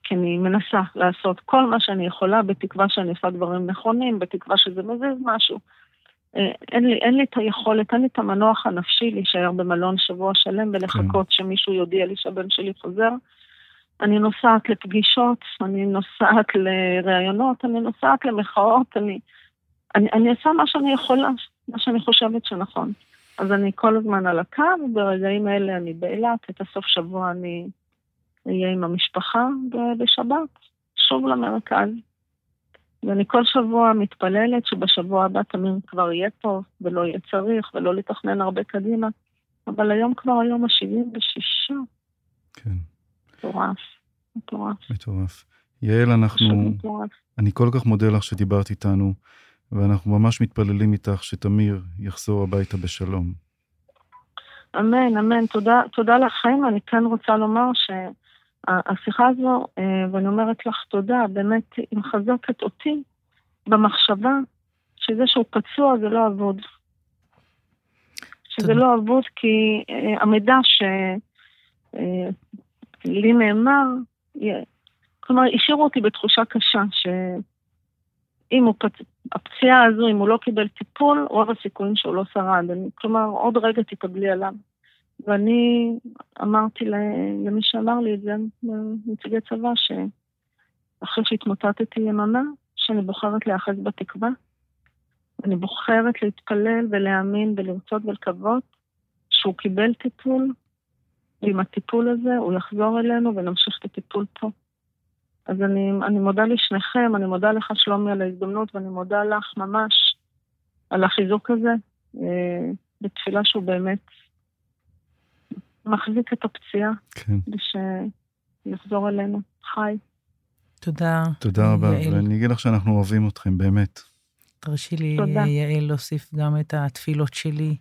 כי אני מנסה לעשות כל מה שאני יכולה, בתקווה שאני עושה דברים נכונים, בתקווה שזה מזיז משהו. אה, אין לי, אין לי את היכולת, אין לי את המנוח הנפשי להישאר במלון שבוע שלם ולחכות כן. שמישהו יודיע לי שהבן שלי חוזר. אני נוסעת לפגישות, אני נוסעת לראיונות, אני נוסעת למחאות, אני, אני, אני עושה מה שאני יכולה, מה שאני חושבת שנכון. אז אני כל הזמן על הקו, וברגעים האלה אני באילת, את הסוף שבוע אני אהיה עם המשפחה, ובשבת שוב למרכז. ואני כל שבוע מתפללת שבשבוע הבא תמיר כבר יהיה פה, ולא יהיה צריך, ולא לתכנן הרבה קדימה. אבל היום כבר היום ה-76. כן. מטורף, מטורף. מטורף. יעל, אנחנו... אני כל כך מודה לך שדיברת איתנו. ואנחנו ממש מתפללים איתך שתמיר יחזור הביתה בשלום. אמן, אמן. תודה, תודה לכם. אני כן רוצה לומר שהשיחה הזו, אה, ואני אומרת לך תודה, באמת היא מחזקת אותי במחשבה שזה שהוא פצוע זה לא אבוד. שזה לא אבוד כי uh, המידע שלי uh, נאמר, כלומר, השאירו אותי בתחושה קשה, ש... אם הוא פצ... הפציעה הזו, אם הוא לא קיבל טיפול, רוב הסיכויים שהוא לא שרד. אני, כלומר, עוד רגע תקבלי עליו. ואני אמרתי למי שאמר לי את זה, נציגי צבא, שאחרי שהתמוטטתי יממה, שאני בוחרת להיאחז בתקווה. אני בוחרת להתפלל ולהאמין ולרצות ולקוות שהוא קיבל טיפול, ועם הטיפול הזה הוא יחזור אלינו ונמשיך את הטיפול פה. אז אני, אני מודה לשניכם, אני מודה לך שלומי על ההזדמנות, ואני מודה לך ממש על החיזוק הזה, אה, בתפילה שהוא באמת מחזיק את הפציעה, כן. ושיחזור אלינו חי. תודה. תודה רבה, יעל. ואני אגיד לך שאנחנו אוהבים אתכם, באמת. תרשי לי, תודה. יעל, להוסיף גם את התפילות שלי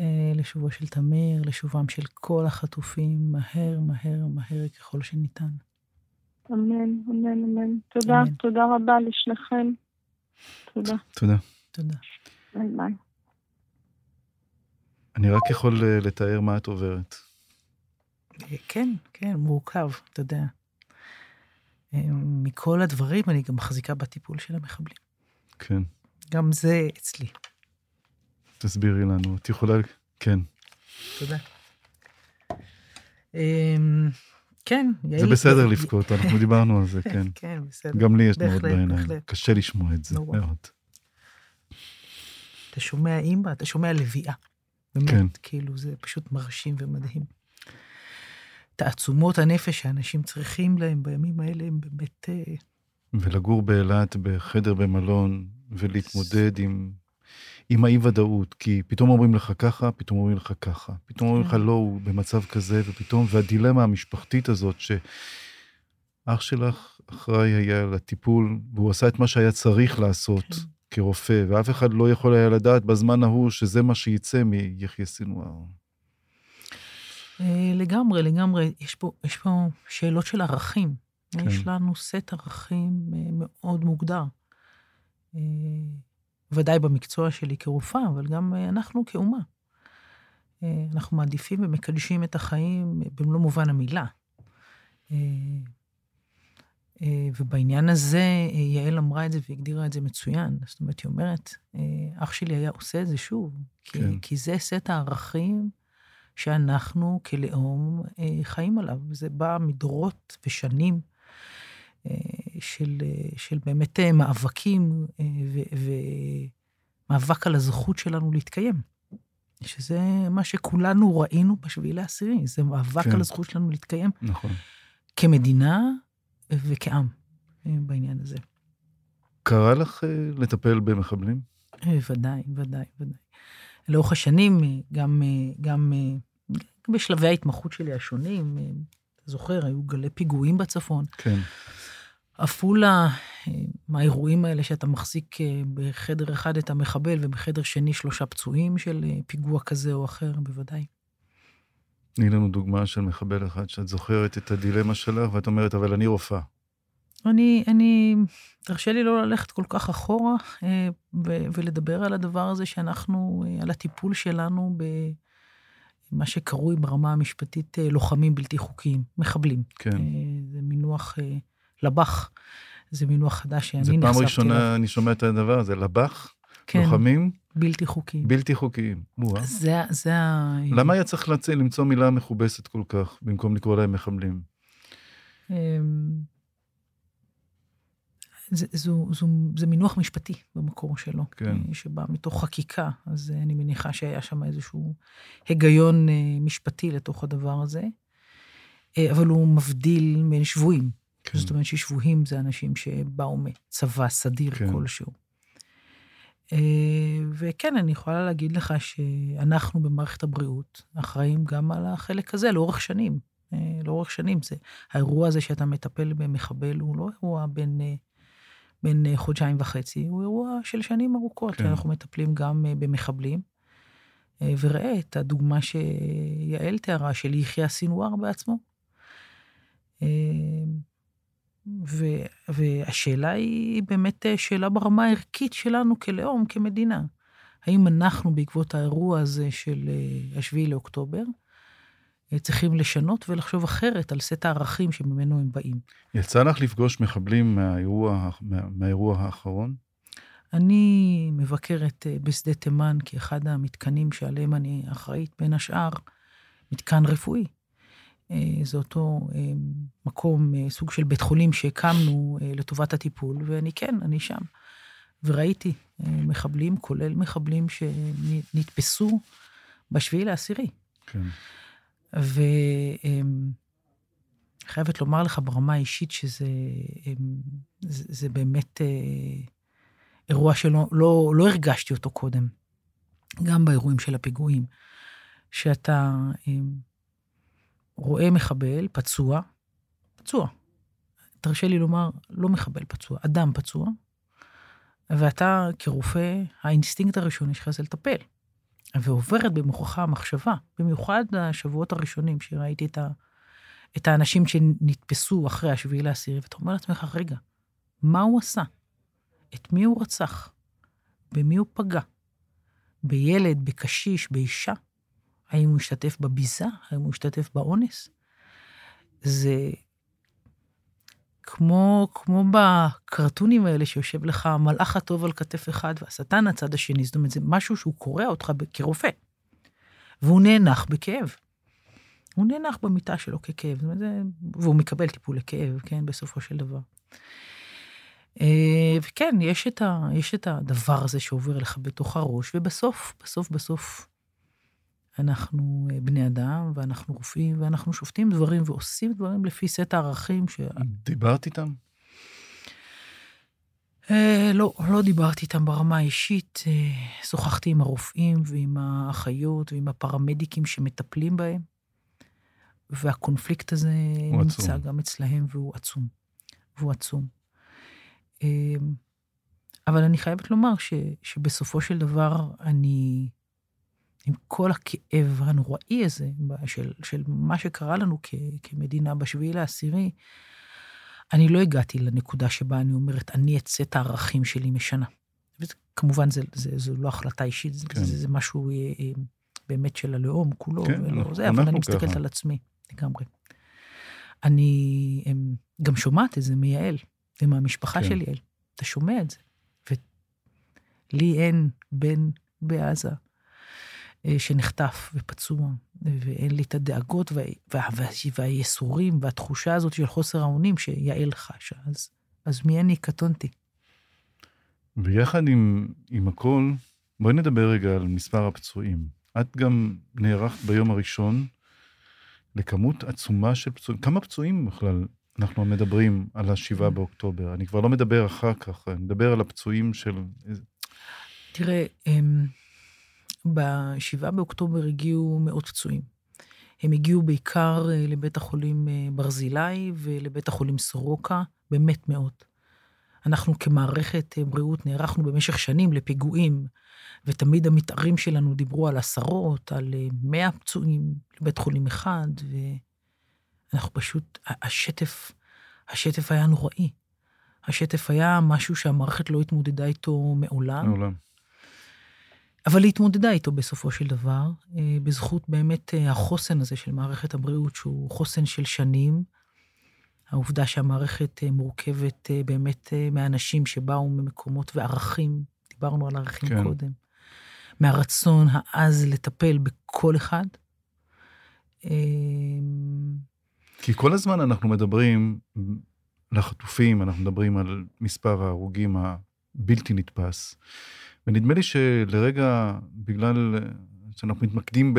אה, לשובו של תמיר, לשובם של כל החטופים, מהר, מהר, מהר ככל שניתן. אמן, אמן, אמן. תודה, אמן. תודה רבה לשניכם. תודה. תודה. תודה. ביי ביי. אני רק יכול אה, לתאר מה את עוברת. כן, כן, מורכב, אתה יודע. אה, מכל הדברים אני גם מחזיקה בטיפול של המחבלים. כן. גם זה אצלי. תסבירי לנו, את יכולה... כן. תודה. כן, יעל... זה בסדר לבכות, אנחנו דיברנו על זה, כן. כן, בסדר. גם לי יש דמעות בעיניים. קשה לשמוע את זה מאוד. אתה שומע אימא, אתה שומע לביאה. באמת, כן. כאילו, זה פשוט מרשים ומדהים. תעצומות הנפש שאנשים צריכים להם בימים האלה הם באמת... אה, ולגור באילת בחדר במלון, ולהתמודד עם עם האי-ודאות, כי פתאום אומרים לך ככה, פתאום אומרים לך ככה, פתאום אומרים לך כן. לא, הוא במצב כזה, ופתאום, והדילמה המשפחתית הזאת, שאח שלך אחראי היה לטיפול, והוא עשה את מה שהיה צריך לעשות כן. כרופא, ואף אחד לא יכול היה לדעת בזמן ההוא שזה מה שיצא מיחיא סינואר. אה, לגמרי, לגמרי. יש פה, יש פה שאלות של ערכים. כן. יש לנו סט ערכים אה, מאוד מוגדר. ודאי במקצוע שלי כרופאה, אבל גם אה, אנחנו כאומה. אה, אנחנו מעדיפים ומקדשים את החיים במלוא מובן המילה. אה, ובעניין הזה, יעל אמרה את זה והגדירה את זה מצוין. זאת אומרת, היא אומרת, אח שלי היה עושה את זה שוב, כן. כי, כי זה סט הערכים שאנחנו כלאום חיים עליו. זה בא מדורות ושנים של, של באמת מאבקים ומאבק על הזכות שלנו להתקיים. שזה מה שכולנו ראינו בשביעי לעשירי, זה מאבק כן. על הזכות שלנו להתקיים. נכון. כמדינה וכעם אה, בעניין הזה. קרה לך אה, לטפל במחבלים? אה, ודאי, ודאי, ודאי. לאורך השנים, גם, גם בשלבי ההתמחות שלי השונים, אתה זוכר, היו גלי פיגועים בצפון. כן. עפולה, מהאירועים האלה שאתה מחזיק אה, בחדר אחד את המחבל ובחדר שני שלושה פצועים של אה, פיגוע כזה או אחר, בוודאי. תני לנו דוגמה של מחבל אחד שאת זוכרת את הדילמה שלך ואת אומרת, אבל אני רופאה. אני, אני, תרשה לי לא ללכת כל כך אחורה אה, ולדבר על הדבר הזה שאנחנו, על הטיפול שלנו במה שקרוי ברמה המשפטית לוחמים בלתי חוקיים, מחבלים. כן. זה מינוח לב"ח. זה מינוח חדש שאני נחשפתי אליו. זו פעם ראשונה אני שומע את הדבר הזה, לב"ח? כן. לוחמים? בלתי חוקיים. בלתי חוקיים. זה, זה ה... למה היה צריך לצא, למצוא מילה מכובסת כל כך, במקום לקרוא להם מחבלים? אמ, זה, זו, זו, זה מינוח משפטי במקור שלו, כן. אה, שבא מתוך חקיקה, אז אני מניחה שהיה שם איזשהו היגיון אה, משפטי לתוך הדבר הזה, אה, אבל הוא מבדיל בין שבויים. כן. זאת אומרת ששבויים זה אנשים שבאו מצבא סדיר כן. כלשהו. אה, וכן, אני יכולה להגיד לך שאנחנו במערכת הבריאות אחראים גם על החלק הזה לאורך שנים. אה, לאורך שנים זה, האירוע הזה שאתה מטפל במחבל הוא לא אירוע בין, אה, בין חודשיים וחצי, הוא אירוע של שנים ארוכות, כן. אנחנו מטפלים גם במחבלים. וראה את הדוגמה שיעל תיארה של יחיא סינואר בעצמו. ו, והשאלה היא באמת אה, שאלה ברמה הערכית שלנו כלאום, כמדינה. האם אנחנו, בעקבות האירוע הזה של אה, השביעי לאוקטובר, אה, צריכים לשנות ולחשוב אחרת על סט הערכים שממנו הם באים. יצא לך לפגוש מחבלים מהאירוע, מה, מהאירוע האחרון? אני מבקרת בשדה תימן כאחד המתקנים שעליהם אני אחראית, בין השאר, מתקן רפואי. אה, זה אותו אה, מקום, אה, סוג של בית חולים שהקמנו לטובת הטיפול, ואני כן, אני שם. וראיתי מחבלים, כולל מחבלים שנתפסו בשביעי לעשירי. כן. וחייבת לומר לך ברמה האישית שזה זה, זה באמת אירוע שלא לא, לא הרגשתי אותו קודם, גם באירועים של הפיגועים, שאתה רואה מחבל פצוע, פצוע, תרשה לי לומר, לא מחבל פצוע, אדם פצוע, ואתה כרופא, האינסטינקט הראשוני שלך זה לטפל. ועוברת במוחך המחשבה, במיוחד השבועות הראשונים שראיתי את, ה, את האנשים שנתפסו אחרי השביעי לעשירי, ואתה אומר לעצמך, רגע, מה הוא עשה? את מי הוא רצח? במי הוא פגע? בילד, בקשיש, באישה? האם הוא השתתף בביזה? האם הוא השתתף באונס? זה כמו, כמו בקרטונים האלה שיושב לך המלאך הטוב על כתף אחד והשטן הצד השני. זאת אומרת, זה משהו שהוא קורע אותך כרופא. והוא נאנח בכאב. הוא נאנח במיטה שלו ככאב, זאת אומרת, זה, והוא מקבל טיפול לכאב, כן, בסופו של דבר. אה, וכן, יש את, ה, יש את הדבר הזה שעובר לך בתוך הראש, ובסוף, בסוף, בסוף, אנחנו אה, בני אדם, ואנחנו רופאים, ואנחנו שופטים דברים ועושים דברים לפי סט הערכים ש... דיברת איתם? אה, לא, לא דיברתי איתם ברמה האישית. אה, שוחחתי עם הרופאים ועם האחיות ועם הפרמדיקים שמטפלים בהם, והקונפליקט הזה נמצא עצום. גם אצלהם, והוא עצום. והוא עצום. אה, אבל אני חייבת לומר ש, שבסופו של דבר אני עם כל הכאב הנוראי הזה של, של מה שקרה לנו כ, כמדינה בשביעי לעשירי, אני לא הגעתי לנקודה שבה אני אומרת, אני את סט הערכים שלי משנה. וכמובן, זה, זה, זו לא החלטה אישית, כן. זה, זה משהו אה, אה, באמת של הלאום כולו, כן, ולא אנחנו- זה, אבל אני מסתכלת ככה. על עצמי לגמרי. אני אמ, גם שומעת את זה מיעל, ומהמשפחה כן. של יעל. אתה שומע את זה. ולי אין בן בעזה שנחטף ופצוע, ואין לי את הדאגות וה, וה, וה, והייסורים והתחושה הזאת של חוסר האונים שיעל חשה. אז, אז מי אני? קטונתי. ויחד עם, עם הכל, בואי נדבר רגע על מספר הפצועים. את גם נערכת ביום הראשון לכמות עצומה של פצועים. כמה פצועים בכלל אנחנו מדברים על השבעה באוקטובר? אני כבר לא מדבר אחר כך, אני מדבר על הפצועים של... תראה, אמ, ב-7 באוקטובר הגיעו מאות פצועים. הם הגיעו בעיקר אה, לבית החולים אה, ברזילי ולבית החולים סורוקה, באמת מאות. אנחנו כמערכת אה, בריאות נערכנו במשך שנים לפיגועים, ותמיד המתארים שלנו דיברו על עשרות, על אה, מאה פצועים לבית חולים אחד, ואנחנו פשוט, השטף, השטף היה נוראי. השטף היה משהו שהמערכת לא התמודדה איתו מעולם. מעולם. אבל היא התמודדה איתו בסופו של דבר, אה, בזכות באמת אה, החוסן הזה של מערכת הבריאות, שהוא חוסן של שנים. העובדה שהמערכת אה, מורכבת באמת מאנשים שבאו ממקומות וערכים, דיברנו על ערכים כן. קודם, מהרצון העז לטפל בכל אחד. כי כל הזמן אנחנו מדברים לחטופים, אנחנו מדברים על מספר ההרוגים הבלתי נתפס. ונדמה לי שלרגע, בגלל שאנחנו מתמקדים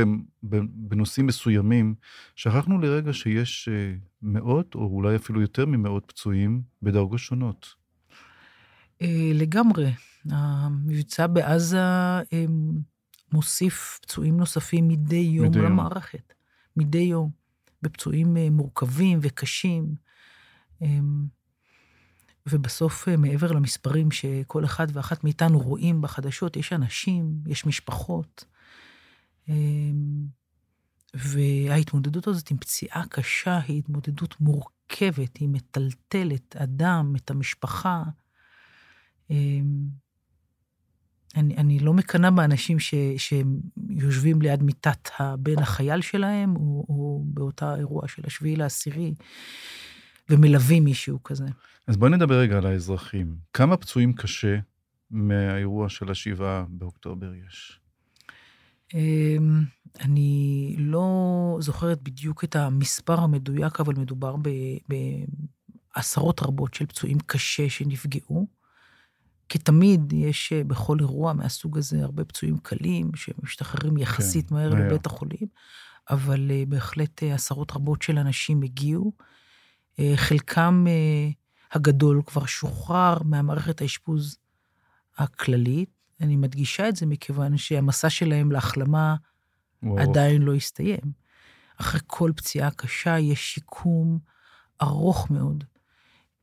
בנושאים מסוימים, שכחנו לרגע שיש אה, מאות, או אולי אפילו יותר ממאות פצועים בדרגות שונות. אה, לגמרי. המבצע בעזה אה, מוסיף פצועים נוספים מדי יום מדי יום. למערכת. מדי יום. בפצועים מורכבים וקשים. ובסוף, אה, מעבר למספרים שכל אחד ואחת מאיתנו רואים בחדשות, יש אנשים, יש משפחות. אה, וההתמודדות הזאת עם פציעה קשה היא התמודדות מורכבת, היא מטלטלת אדם, את המשפחה. אמ, אני, אני לא מקנאה באנשים ש, שיושבים ליד מיטת הבן החייל שלהם, או, או באותה אירוע של השביעי לעשירי, ומלווים מישהו כזה. אז בואי נדבר רגע על האזרחים. כמה פצועים קשה מהאירוע של השבעה באוקטובר יש? אמ, אני לא זוכרת בדיוק את המספר המדויק, אבל מדובר בעשרות רבות של פצועים קשה שנפגעו. כתמיד יש אה, בכל אירוע מהסוג הזה הרבה פצועים קלים, שמשתחררים יחסית כן, מהר מהר. לבית החולים, אבל אה, בהחלט אה, עשרות רבות של אנשים הגיעו. אה, חלקם אה, הגדול כבר שוחרר מהמערכת האשפוז הכללית. אני מדגישה את זה מכיוון שהמסע שלהם להחלמה ארוך. עדיין לא הסתיים. אחרי כל פציעה קשה יש שיקום ארוך מאוד,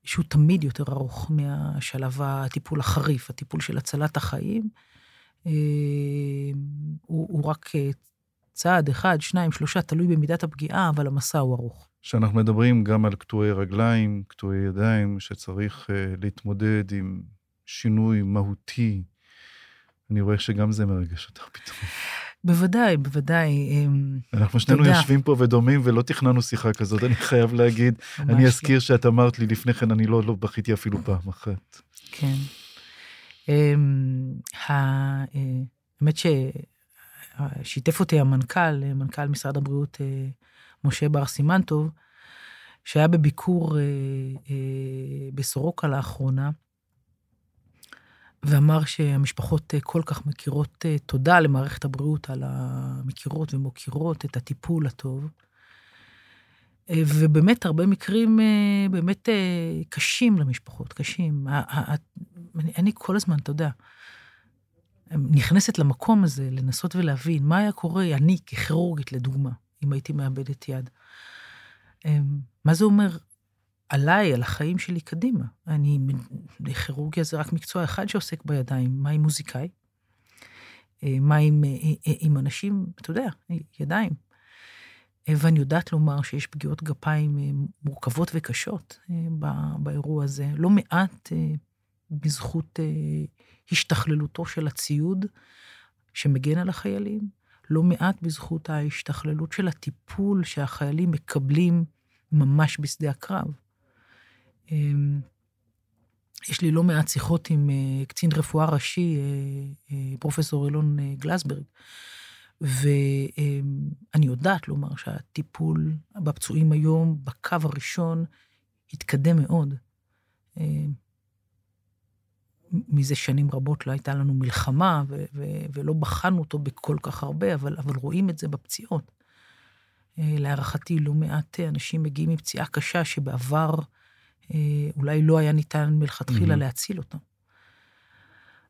שהוא תמיד יותר ארוך מהשלב הטיפול החריף, הטיפול של הצלת החיים. אה, הוא, הוא רק צעד אחד, שניים, שלושה, תלוי במידת הפגיעה, אבל המסע הוא ארוך. שאנחנו מדברים גם על קטועי רגליים, קטועי ידיים, שצריך uh, להתמודד עם שינוי מהותי. אני רואה שגם זה מרגש אותך פתאום. בוודאי, בוודאי. אמ, אנחנו שנינו תודה. יושבים פה ודומים ולא תכננו שיחה כזאת, אני חייב להגיד. ממש אני לא. אזכיר שאת אמרת לי לפני כן, אני לא, לא בכיתי אפילו פעם אחת. כן. אמ, אה, האמת ששיתף אותי המנכ"ל, אה, מנכ"ל משרד הבריאות אה, משה בר סימנטוב, שהיה בביקור אה, אה, בסורוקה לאחרונה, ואמר שהמשפחות אה, כל כך מכירות אה, תודה למערכת הבריאות על המכירות ומוקירות את הטיפול הטוב. אה, ובאמת, הרבה מקרים אה, באמת אה, קשים למשפחות, קשים. אני, אני כל הזמן, אתה יודע, נכנסת למקום הזה לנסות ולהבין מה היה קורה, אני ככירורגית, לדוגמה, אם הייתי מאבדת יד. אה, מה זה אומר עליי, על החיים שלי קדימה? אני, כירורגיה זה רק מקצוע אחד שעוסק בידיים, מה עם מוזיקאי? אה, מה עם, אה, אה, עם אנשים, אתה יודע, ידיים. ואני יודעת לומר שיש פגיעות גפיים מורכבות וקשות באירוע הזה. לא מעט בזכות השתכללותו של הציוד שמגן על החיילים, לא מעט בזכות ההשתכללות של הטיפול שהחיילים מקבלים ממש בשדה הקרב. אמ, יש לי לא מעט שיחות עם אה, קצין רפואה ראשי, אה, אה, פרופסור אילון גלסברג, ואני יודעת לומר שהטיפול בפצועים היום, בקו הראשון, התקדם מאוד. מזה שנים רבות לא הייתה לנו מלחמה, ו- ו- ולא בחנו אותו בכל כך הרבה, אבל, אבל רואים את זה בפציעות. להערכתי, לא מעט אנשים מגיעים עם פציעה קשה שבעבר אה, אולי לא היה ניתן מלכתחילה mm-hmm. להציל אותם.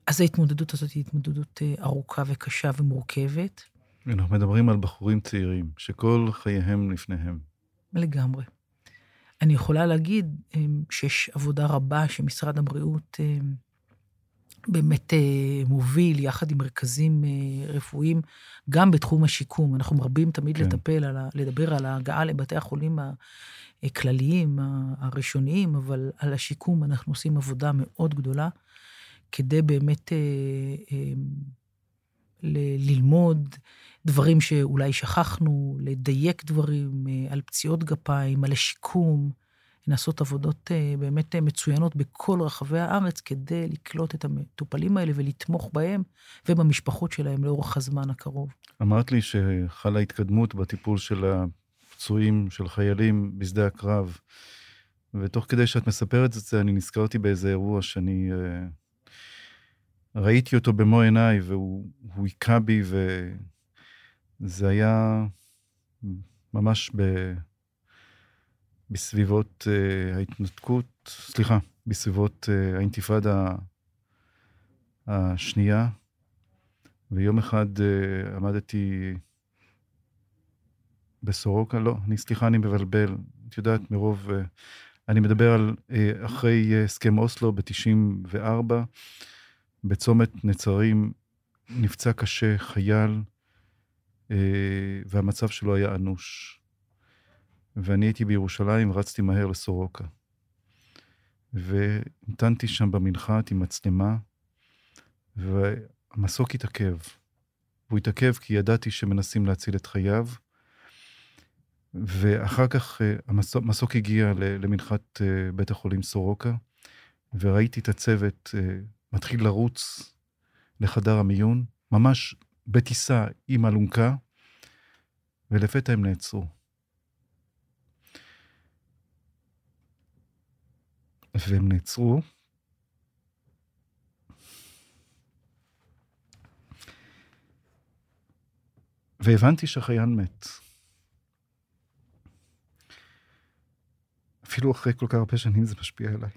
אז ההתמודדות הזאת היא התמודדות אה, ארוכה וקשה ומורכבת. אנחנו מדברים על בחורים צעירים, שכל חייהם לפניהם. לגמרי. אני יכולה להגיד אה, שיש עבודה רבה שמשרד הבריאות באמת מוביל, יחד עם מרכזים רפואיים, גם בתחום השיקום. אנחנו מרבים תמיד כן. לטפל, על ה, לדבר על ההגעה לבתי החולים הכלליים, הראשוניים, אבל על השיקום אנחנו עושים עבודה מאוד גדולה, כדי באמת אה, אה, ל- ללמוד דברים שאולי שכחנו, לדייק דברים אה, על פציעות גפיים, על השיקום, לעשות עבודות אה, באמת אה, מצוינות בכל רחבי הארץ, כדי לקלוט את המטופלים האלה ולתמוך בהם ובמשפחות שלהם לאורך הזמן הקרוב. אמרת לי שחלה התקדמות בטיפול של פצועים, של חיילים בשדה הקרב. ותוך כדי שאת מספרת את זה, אני נזכרתי באיזה אירוע שאני uh, ראיתי אותו במו עיניי, והוא היכה בי, וזה היה ממש ב... בסביבות uh, ההתנתקות, סליחה, בסביבות uh, האינתיפאדה השנייה, ויום אחד uh, עמדתי בסורוקה, לא, אני, סליחה, אני מבלבל. את יודעת, מרוב... אה, אני מדבר על אה, אחרי אה, הסכם אוסלו ב-94, בצומת נצרים נפצע קשה חייל, והמצב שלו היה אנוש. ואני הייתי בירושלים, רצתי מהר לסורוקה. והמתנתי שם במנחת עם מצלמה, והמסוק התעכב. הוא התעכב כי ידעתי שמנסים להציל את חייו, ואחר כך אה, המסוק, מסוק הגיע למנחת אה, בית החולים סורוקה, וראיתי את הצוות אה, מתחיל לרוץ לחדר המיון, ממש בטיסה עם אלונקה, ולפתע הם נעצרו. והם נעצרו, והבנתי שהחייל מת. אפילו אחרי כל כך הרבה שנים זה משפיע עליי.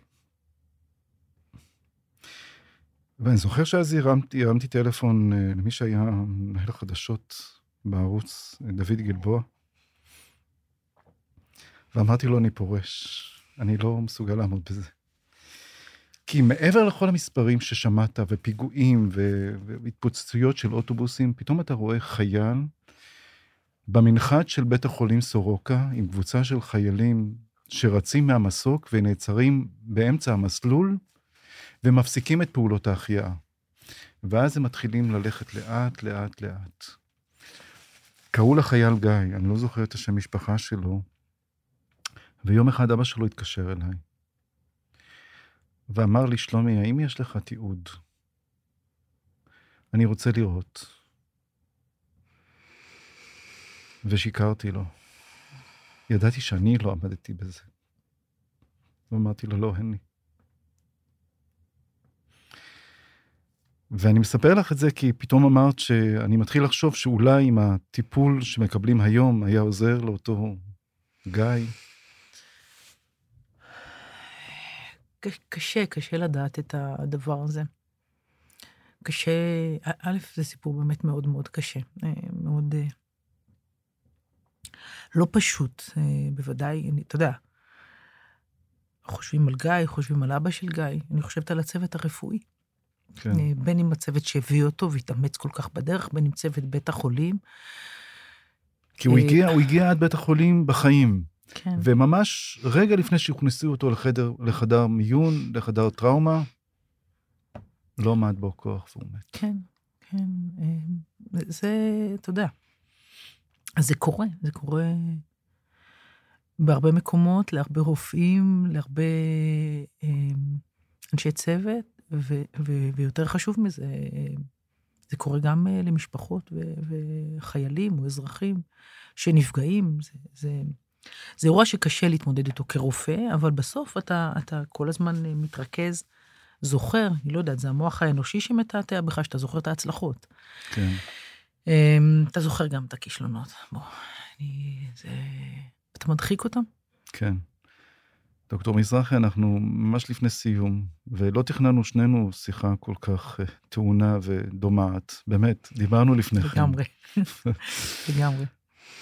ואני זוכר שאז הרמתי, הרמתי טלפון אה, למי שהיה מנהל החדשות בערוץ, דוד גלבוע, ואמרתי לו, אני פורש, אני לא מסוגל לעמוד בזה. כי מעבר לכל המספרים ששמעת, ופיגועים, והתפוצצויות של אוטובוסים, פתאום אתה רואה חייל במנחת של בית החולים סורוקה, עם קבוצה של חיילים שרצים מהמסוק ונעצרים באמצע המסלול ומפסיקים את פעולות ההחייאה. ואז הם מתחילים ללכת לאט, לאט, לאט. קראו לחייל גיא, אני לא זוכר את השם משפחה שלו, ויום אחד אבא שלו התקשר אליי ואמר לי, שלומי, האם יש לך תיעוד? אני רוצה לראות. ושיקרתי לו. ידעתי שאני לא עמדתי בזה. ואמרתי לו, לא, אין לי. ואני מספר לך את זה כי פתאום אמרת שאני מתחיל לחשוב שאולי אם הטיפול שמקבלים היום היה עוזר לאותו גיא. קשה, קשה לדעת את הדבר הזה. קשה, א', זה סיפור באמת מאוד מאוד קשה, אה, מאוד אה, לא פשוט, אה, בוודאי, אני, אתה יודע, חושבים על גיא, חושבים על אבא של גיא, אני חושבת על הצוות הרפואי. כן. בין אם הצוות שהביא אותו והתאמץ כל כך בדרך, בין אם צוות בית החולים. כי הוא הגיע, הוא הגיע עד בית החולים בחיים. כן. וממש רגע לפני שהוכנסו אותו לחדר, לחדר מיון, לחדר טראומה, לא עמד בו כוח והוא מת. כן, כן. אה, זה, אתה יודע, אז זה קורה, זה קורה בהרבה מקומות, להרבה רופאים, להרבה אה, אנשי צוות, ו, ו, ויותר חשוב מזה, זה קורה גם אה, למשפחות ו, וחיילים או אזרחים שנפגעים. זה, זה, זה אירוע שקשה להתמודד איתו כרופא, אבל בסוף אתה, אתה כל הזמן אה, מתרכז, זוכר, אני לא יודעת, זה המוח האנושי שמתעתע בך, שאתה זוכר את ההצלחות. כן. אמ, אתה זוכר גם את הכישלונות. בוא, אני... זה... אתה מדחיק אותם? כן. דוקטור מזרחי, אנחנו ממש לפני סיום, ולא תכננו שנינו שיחה כל כך uh, טעונה ודומעת. באמת, דיברנו לפני כן. לגמרי, לגמרי.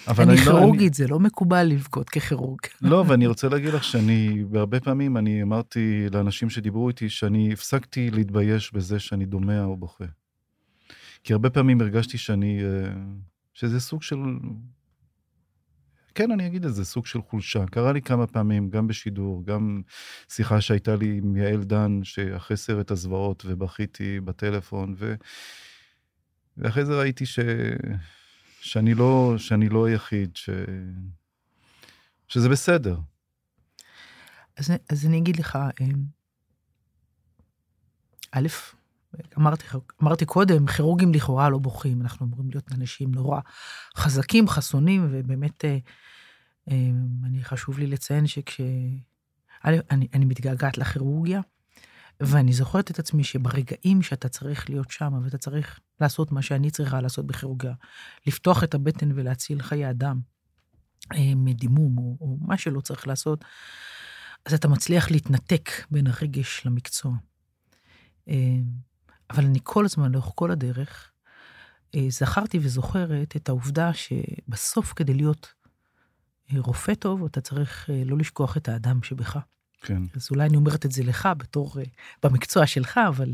אבל אני אני לא... כירורגית, זה לא מקובל לבכות ככירורג. לא, ואני רוצה להגיד לך שאני, בהרבה פעמים אני אמרתי לאנשים שדיברו איתי שאני הפסקתי להתבייש בזה שאני דומע או בוכה. כי הרבה פעמים הרגשתי שאני, אה, שזה סוג של, כן, אני אגיד את זה, סוג של חולשה. קרה לי כמה פעמים, גם בשידור, גם שיחה שהייתה לי עם יעל דן, שאחרי סרט הזוועות, ובכיתי בטלפון, ו... ואחרי זה ראיתי ש... שאני לא, שאני לא היחיד, ש... שזה בסדר. אז, אז אני אגיד לך, אה, א', אמרתי, אמרתי קודם, כירורגים לכאורה לא בוכים, אנחנו אמורים להיות אנשים נורא חזקים, חסונים, ובאמת, אה, אה, אני חשוב לי לציין שכש... אני, אני מתגעגעת לכירורגיה, ואני זוכרת את עצמי שברגעים שאתה צריך להיות שם, ואתה צריך לעשות מה שאני צריכה לעשות בכירורגיה, לפתוח את הבטן ולהציל חיי אדם אה, מדימום, או, או מה שלא צריך לעשות, אז אתה מצליח להתנתק בין הרגש למקצוע. אבל אני כל הזמן, לאורך כל הדרך, אה, זכרתי וזוכרת את העובדה שבסוף כדי להיות אה, רופא טוב, אתה צריך אה, לא לשכוח את האדם שבך. כן. אז אולי אני אומרת את זה לך בתור, במקצוע שלך, אבל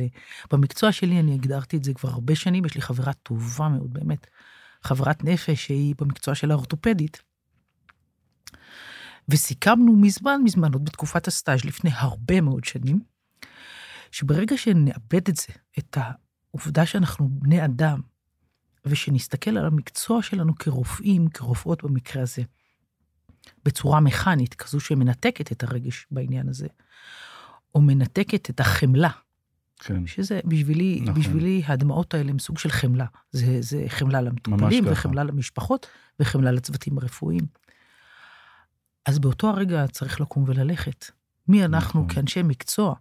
במקצוע שלי אני הגדרתי את זה כבר הרבה שנים, יש לי חברה טובה מאוד, באמת, חברת נפש שהיא במקצוע של האורתופדית. וסיכמנו מזמן, מזמן, עוד בתקופת הסטאז' לפני הרבה מאוד שנים, שברגע שנאבד את זה, את העובדה שאנחנו בני אדם, ושנסתכל על המקצוע שלנו כרופאים, כרופאות במקרה הזה, בצורה מכנית, כזו שמנתקת את הרגש בעניין הזה, או מנתקת את החמלה. כן. שזה בשבילי, נכון. בשבילי הדמעות האלה הם סוג של חמלה. זה, זה חמלה למטופלים, וחמלה למשפחות, וחמלה לצוותים הרפואיים. אז באותו הרגע צריך לקום וללכת. מי אנחנו נכון. כאנשי מקצוע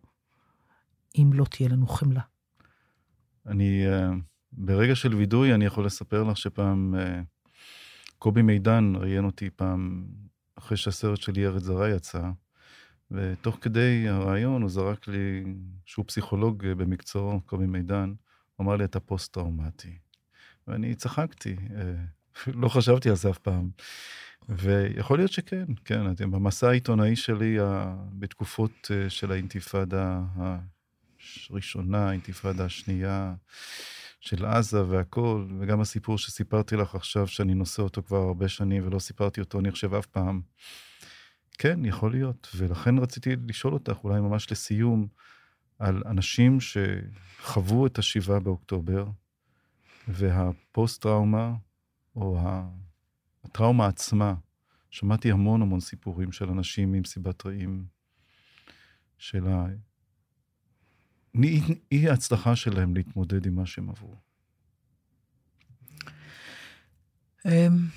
אם לא תהיה לנו חמלה. אני, uh, ברגע של וידוי, אני יכול לספר לך שפעם uh, קובי מידן ראיין אותי פעם, אחרי שהסרט שלי ארץ זרה יצא, ותוך כדי הרעיון הוא זרק לי, שהוא פסיכולוג אה, במקצועו, קובי מידן, הוא אמר לי, אתה פוסט-טראומטי. ואני צחקתי, לא חשבתי על זה אף פעם. ויכול להיות שכן, כן, אתם במסע העיתונאי שלי, בתקופות של האינתיפאדה הראשונה, האינתיפאדה השנייה של עזה והכול, וגם הסיפור שסיפרתי לך עכשיו, שאני נושא אותו כבר הרבה שנים ולא סיפרתי אותו, אני חושב, אף פעם. כן, יכול להיות. ולכן רציתי לשאול אותך, אולי ממש לסיום, על אנשים שחוו את השבעה באוקטובר, והפוסט-טראומה, או הטראומה עצמה, שמעתי המון המון סיפורים של אנשים עם סיבת רעים, של אי ההצלחה שלהם להתמודד עם מה שהם עברו? אמ,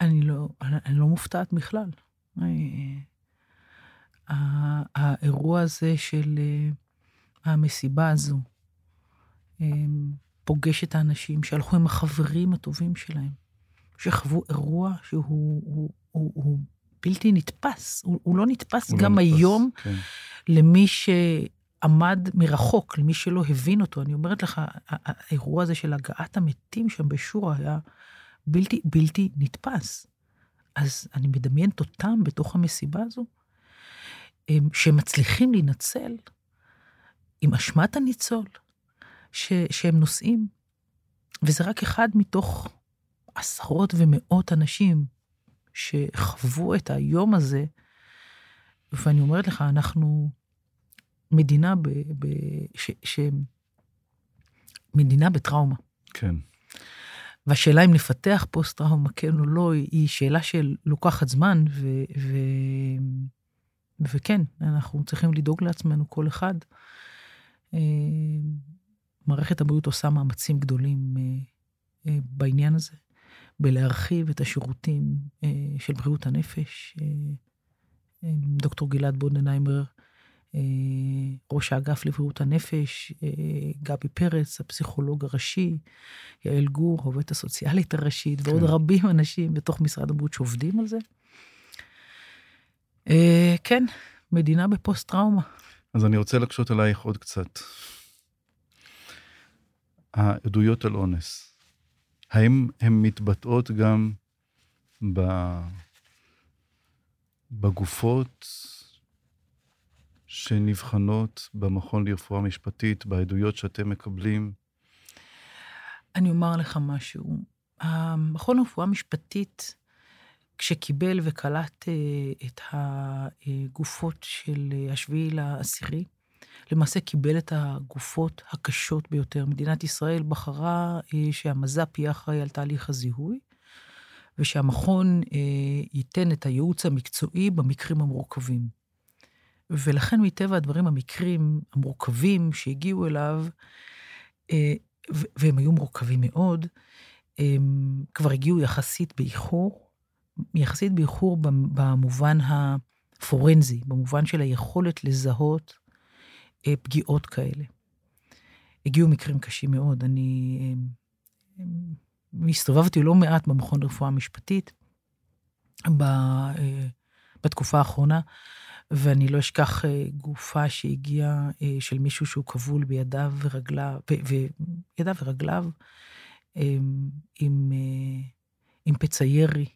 אני לא, אני לא מופתעת בכלל. האירוע הזה של אה, המסיבה הזו אמ, פוגש את האנשים שהלכו עם החברים הטובים שלהם, שחוו אירוע שהוא הוא, הוא, הוא בלתי נתפס. הוא, הוא לא נתפס הוא לא גם לא נתפס, היום כן. למי שעמד מרחוק, למי שלא הבין אותו. אני אומרת לך, האירוע הזה של הגעת המתים שם בשורה היה בלתי, בלתי נתפס. אז אני מדמיינת אותם בתוך המסיבה הזו, שמצליחים להינצל עם אשמת הניצול ש, שהם נושאים. וזה רק אחד מתוך עשרות ומאות אנשים שחוו את היום הזה, ואני אומרת לך, אנחנו מדינה ב, ב, ש, מדינה בטראומה. כן. והשאלה אם נפתח פוסט-טראומה, כן או לא, היא שאלה שלוקחת זמן, ו, ו, וכן, אנחנו צריכים לדאוג לעצמנו, כל אחד. אה, מערכת הבריאות עושה מאמצים גדולים אה, אה, בעניין הזה, בלהרחיב את השירותים של בריאות הנפש. דוקטור גלעד בודנהיימר אה, ראש האגף לבריאות הנפש, אה, גבי פרץ, הפסיכולוג הראשי, יעל גור, העובדת הסוציאלית הראשית, כן. ועוד רבים אנשים בתוך משרד הבריאות שעובדים על זה. אה, כן, מדינה בפוסט-טראומה. אז אני רוצה להקשות עלייך עוד קצת. העדויות על אונס, האם הן מתבטאות גם בגופות שנבחנות במכון לרפואה משפטית, בעדויות שאתם מקבלים? אני אומר לך משהו. המכון לרפואה משפטית, כשקיבל וקלט אה, את הגופות של השביעי לעשירי, למעשה קיבל את הגופות הקשות ביותר. מדינת ישראל בחרה אה, שהמז"פ יהיה אחראי על תהליך הזיהוי, ושהמכון אה, ייתן את הייעוץ המקצועי במקרים המורכבים. ולכן מטבע הדברים המקרים המורכבים שהגיעו אליו, אה, והם היו מורכבים מאוד, הם כבר הגיעו יחסית באיחור, יחסית באיחור במובן הפורנזי, במובן של היכולת לזהות פגיעות כאלה. הגיעו מקרים קשים מאוד. אני אה, הסתובבתי לא מעט במכון לרפואה משפטית בתקופה האחרונה, ואני לא אשכח אה, גופה שהגיעה אה, של מישהו שהוא כבול בידיו ורגליו, וידיו ורגליו, עם, אה, עם פצע ירי,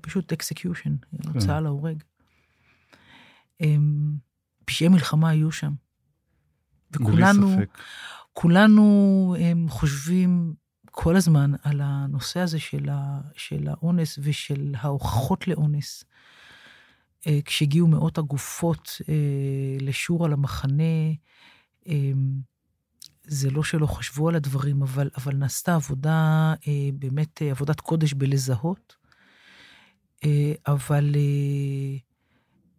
פשוט execution, כן. הוצאה להורג. פשעי מלחמה היו שם. וכולנו, כולנו הם חושבים כל הזמן על הנושא הזה של, ה, של האונס ושל ההוכחות לאונס. אה, כשהגיעו מאות הגופות אה, לשור על המחנה, אה, זה לא שלא חשבו על הדברים, אבל, אבל נעשתה עבודה, באמת עבודת קודש בלזהות, אבל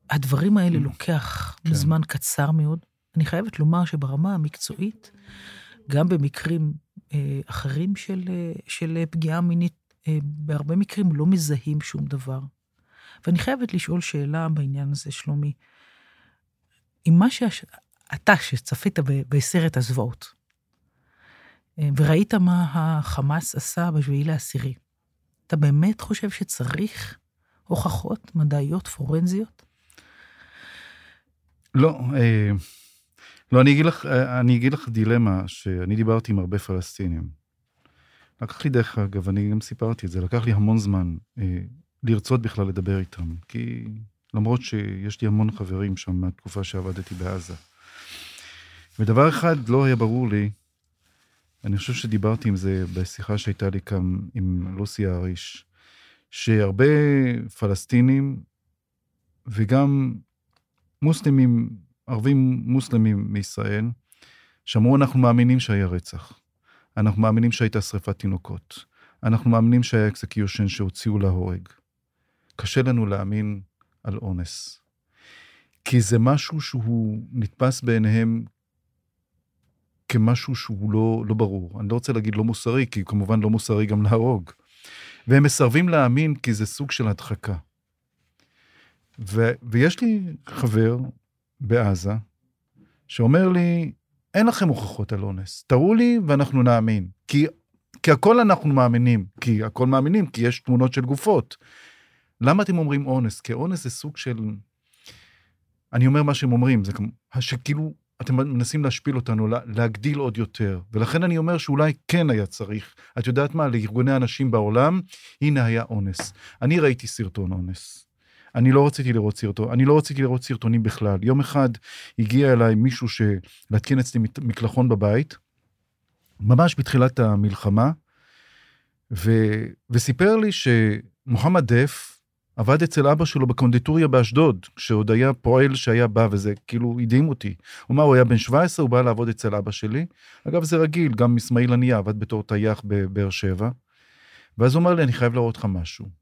הדברים האלה mm. לוקח כן. זמן קצר מאוד. אני חייבת לומר שברמה המקצועית, גם במקרים אחרים של, של פגיעה מינית, בהרבה מקרים לא מזהים שום דבר. ואני חייבת לשאול שאלה בעניין הזה, שלומי. אם מה שאתה, שצפית בסרט הזוועות, אה, וראית מה החמאס עשה בשביעי לעשירי, אתה באמת חושב שצריך הוכחות מדעיות פורנזיות? לא, אה, לא, אני אגיד לך, אה, אני אגיד לך דילמה שאני דיברתי עם הרבה פלסטינים. לקח לי, דרך אגב, אני גם סיפרתי את זה, לקח לי המון זמן לרצות בכלל לדבר איתם, כי למרות שיש לי המון חברים שם מהתקופה שעבדתי בעזה. ודבר אחד לא היה ברור לי, אני חושב שדיברתי עם זה בשיחה שהייתה לי כאן עם לוסי אריש, שהרבה פלסטינים וגם מוסלמים, ערבים מוסלמים מישראל, שאמרו, אנחנו מאמינים שהיה רצח. אנחנו מאמינים שהייתה שריפת תינוקות. אנחנו מאמינים שהיה execution שהוציאו להורג. קשה לנו להאמין על אונס. כי זה משהו שהוא נתפס בעיניהם כמשהו שהוא לא, לא ברור. אני לא רוצה להגיד לא מוסרי, כי כמובן לא מוסרי גם להרוג. והם מסרבים להאמין כי זה סוג של הדחקה. ו, ויש לי חבר בעזה שאומר לי, אין לכם הוכחות על אונס, תראו לי ואנחנו נאמין. כי, כי הכל אנחנו מאמינים, כי הכל מאמינים, כי יש תמונות של גופות. למה אתם אומרים אונס? כי אונס זה סוג של... אני אומר מה שהם אומרים, זה כמו... שכאילו אתם מנסים להשפיל אותנו, להגדיל עוד יותר. ולכן אני אומר שאולי כן היה צריך. את יודעת מה? לארגוני הנשים בעולם, הנה היה אונס. אני ראיתי סרטון אונס. אני לא רציתי לראות סרטון, אני לא רציתי לראות סרטונים בכלל. יום אחד הגיע אליי מישהו להתקין אצלי מקלחון בבית, ממש בתחילת המלחמה, ו... וסיפר לי שמוחמד דף, עבד אצל אבא שלו בקונדיטוריה באשדוד, כשעוד היה פועל שהיה בא, וזה כאילו הדהים אותי. הוא אמר, הוא היה בן 17, הוא בא לעבוד אצל אבא שלי. אגב, זה רגיל, גם אסמאעיל הנייה עבד בתור טייח בבאר שבע. ואז הוא אמר לי, אני חייב להראות לך משהו.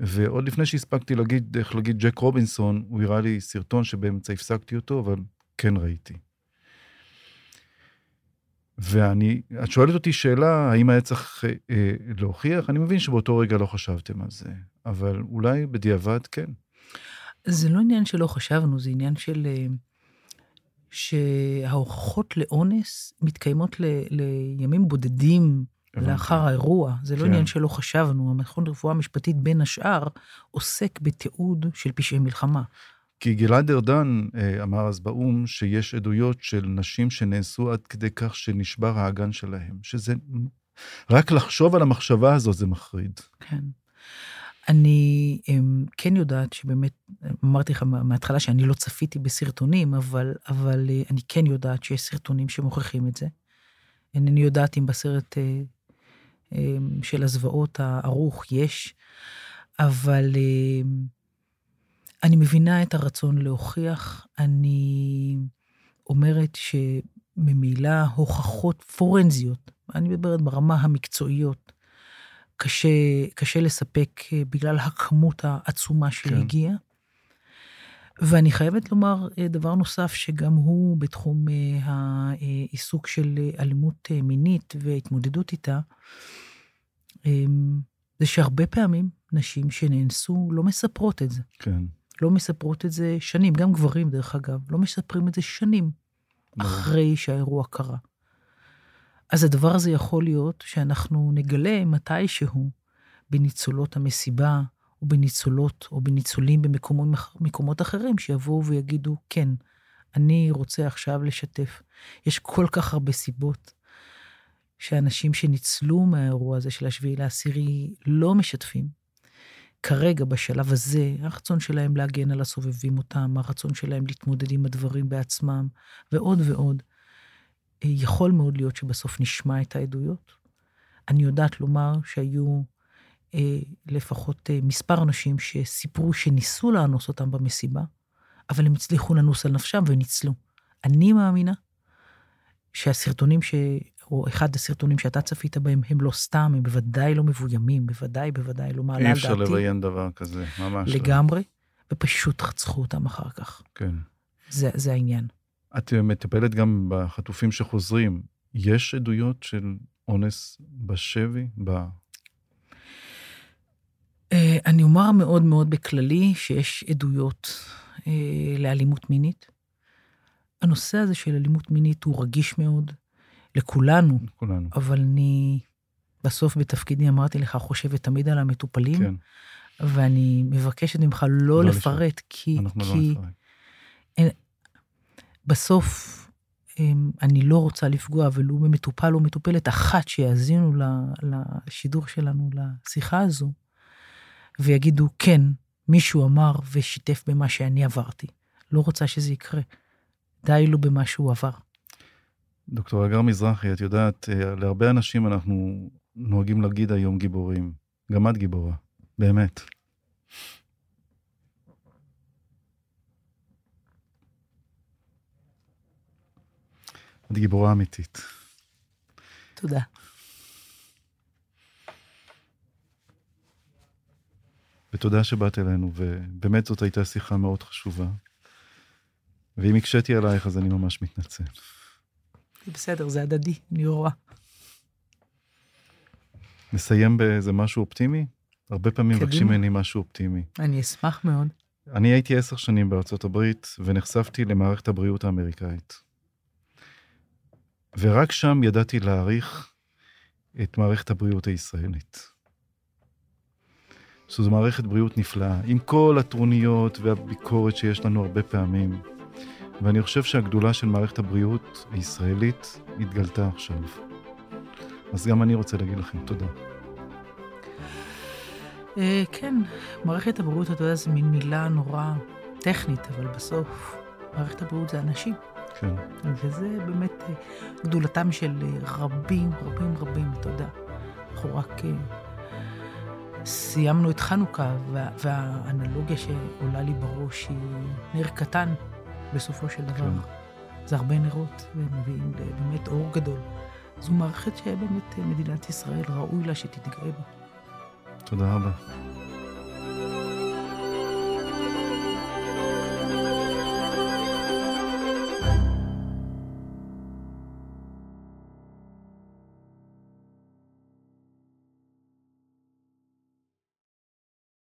ועוד לפני שהספקתי להגיד, איך להגיד ג'ק רובינסון, הוא הראה לי סרטון שבאמצע הפסקתי אותו, אבל כן ראיתי. ואני, את שואלת אותי שאלה, האם היה צריך אה, אה, להוכיח? אני מבין שבאותו רגע לא חשבתם על זה, אבל אולי בדיעבד כן. זה לא עניין שלא חשבנו, זה עניין של... אה, שההוכחות לאונס מתקיימות ל, לימים בודדים. לאחר האירוע. זה לא כן. עניין שלא חשבנו. המכון לרפואה משפטית, בין השאר, עוסק בתיעוד של פשעי מלחמה. כי גלעד ארדן אה, אמר אז באו"ם שיש עדויות של נשים שנאנסו עד כדי כך שנשבר האגן שלהם, שזה... רק לחשוב על המחשבה הזאת זה מחריד. כן. אני אמ, כן יודעת שבאמת, אמרתי לך מההתחלה שאני לא צפיתי בסרטונים, אבל, אבל אה, אני כן יודעת שיש סרטונים שמוכיחים את זה. אינני יודעת אם בסרט אה, של הזוועות הערוך יש, אבל אמ, אני מבינה את הרצון להוכיח. אני אומרת שממילא הוכחות פורנזיות, אני מדברת ברמה המקצועיות, קשה, קשה לספק אה, בגלל הכמות העצומה שהגיעה. ואני חייבת לומר אה, דבר נוסף, שגם הוא בתחום אה, העיסוק של אלימות מינית והתמודדות איתה, אמ, זה שהרבה פעמים נשים שנאנסו לא מספרות את זה. כן. לא מספרות את זה שנים, גם גברים דרך אגב, לא מספרים את זה שנים אחרי שהאירוע קרה. אז הדבר הזה יכול להיות שאנחנו נגלה מתישהו בניצולות המסיבה, או בניצולות, או בניצולים במקומות אחרים, שיבואו ויגידו, כן, אני רוצה עכשיו לשתף. יש כל כך הרבה סיבות שאנשים שניצלו מהאירוע הזה של השביעי לעשירי לא משתפים. כרגע, בשלב הזה, הרצון שלהם להגן על הסובבים אותם, הרצון שלהם להתמודד עם הדברים בעצמם, ועוד ועוד. אה, יכול מאוד להיות שבסוף נשמע את העדויות. אני יודעת לומר שהיו לפחות אה, מספר אנשים שסיפרו שניסו לאנוס אותם במסיבה, אבל הם הצליחו לנוס על נפשם וניצלו. אני מאמינה שהסרטונים ש... או אחד הסרטונים שאתה צפית בהם, הם לא סתם, הם בוודאי לא מבוימים, בוודאי, בוודאי לא מעלה על דעתי. אי אפשר לביים דבר כזה, ממש לא. לגמרי, ופשוט רצחו אותם אחר כך. כן. זה, זה העניין. את מטפלת גם בחטופים שחוזרים. יש עדויות של אונס בשבי? אה, אני אומר מאוד מאוד בכללי שיש עדויות אה, לאלימות מינית. הנושא הזה של אלימות מינית הוא רגיש מאוד. לכולנו. לכולנו. אבל אני בסוף בתפקידי אמרתי לך, חושבת תמיד על המטופלים, כן. ואני מבקשת ממך לא, לא לפרט, כי... אנחנו לא כי... לא נפרט. אין, בסוף אני לא רוצה לפגוע ולו במטופל או מטופלת אחת שיאזינו לשידור שלנו, לשיחה הזו, ויגידו, כן, מישהו אמר ושיתף במה שאני עברתי. לא רוצה שזה יקרה. די לו במה שהוא עבר. דוקטור אגר מזרחי, את יודעת, אה, להרבה אנשים אנחנו נוהגים להגיד היום גיבורים. גם את גיבורה, באמת. את גיבורה אמיתית. תודה. ותודה שבאת אלינו, ובאמת זאת הייתה שיחה מאוד חשובה. ואם הקשיתי עלייך, אז אני ממש מתנצל. זה בסדר, זה הדדי, אני רואה. נסיים באיזה משהו אופטימי? הרבה פעמים מבקשים ממני משהו אופטימי. אני אשמח מאוד. אני הייתי עשר שנים בארצות הברית, ונחשפתי למערכת הבריאות האמריקאית. ורק שם ידעתי להעריך את מערכת הבריאות הישראלית. שזו מערכת בריאות נפלאה, עם כל הטרוניות והביקורת שיש לנו הרבה פעמים. ואני חושב שהגדולה של מערכת הבריאות הישראלית התגלתה עכשיו. אז גם אני רוצה להגיד לכם תודה. אה, כן, מערכת הבריאות, אתה יודע, זו מין מילה נורא טכנית, אבל בסוף מערכת הבריאות זה אנשים. כן. וזה באמת אה, גדולתם של אה, רבים, רבים, רבים, אתה יודע. אנחנו רק סיימנו את חנוכה, וה, והאנלוגיה שעולה לי בראש היא נר קטן בסופו של דבר. כן. זה הרבה נרות, והם מביאים באמת אור גדול. זו מערכת שבאמת מדינת ישראל ראוי לה שתתגאה בה. תודה רבה.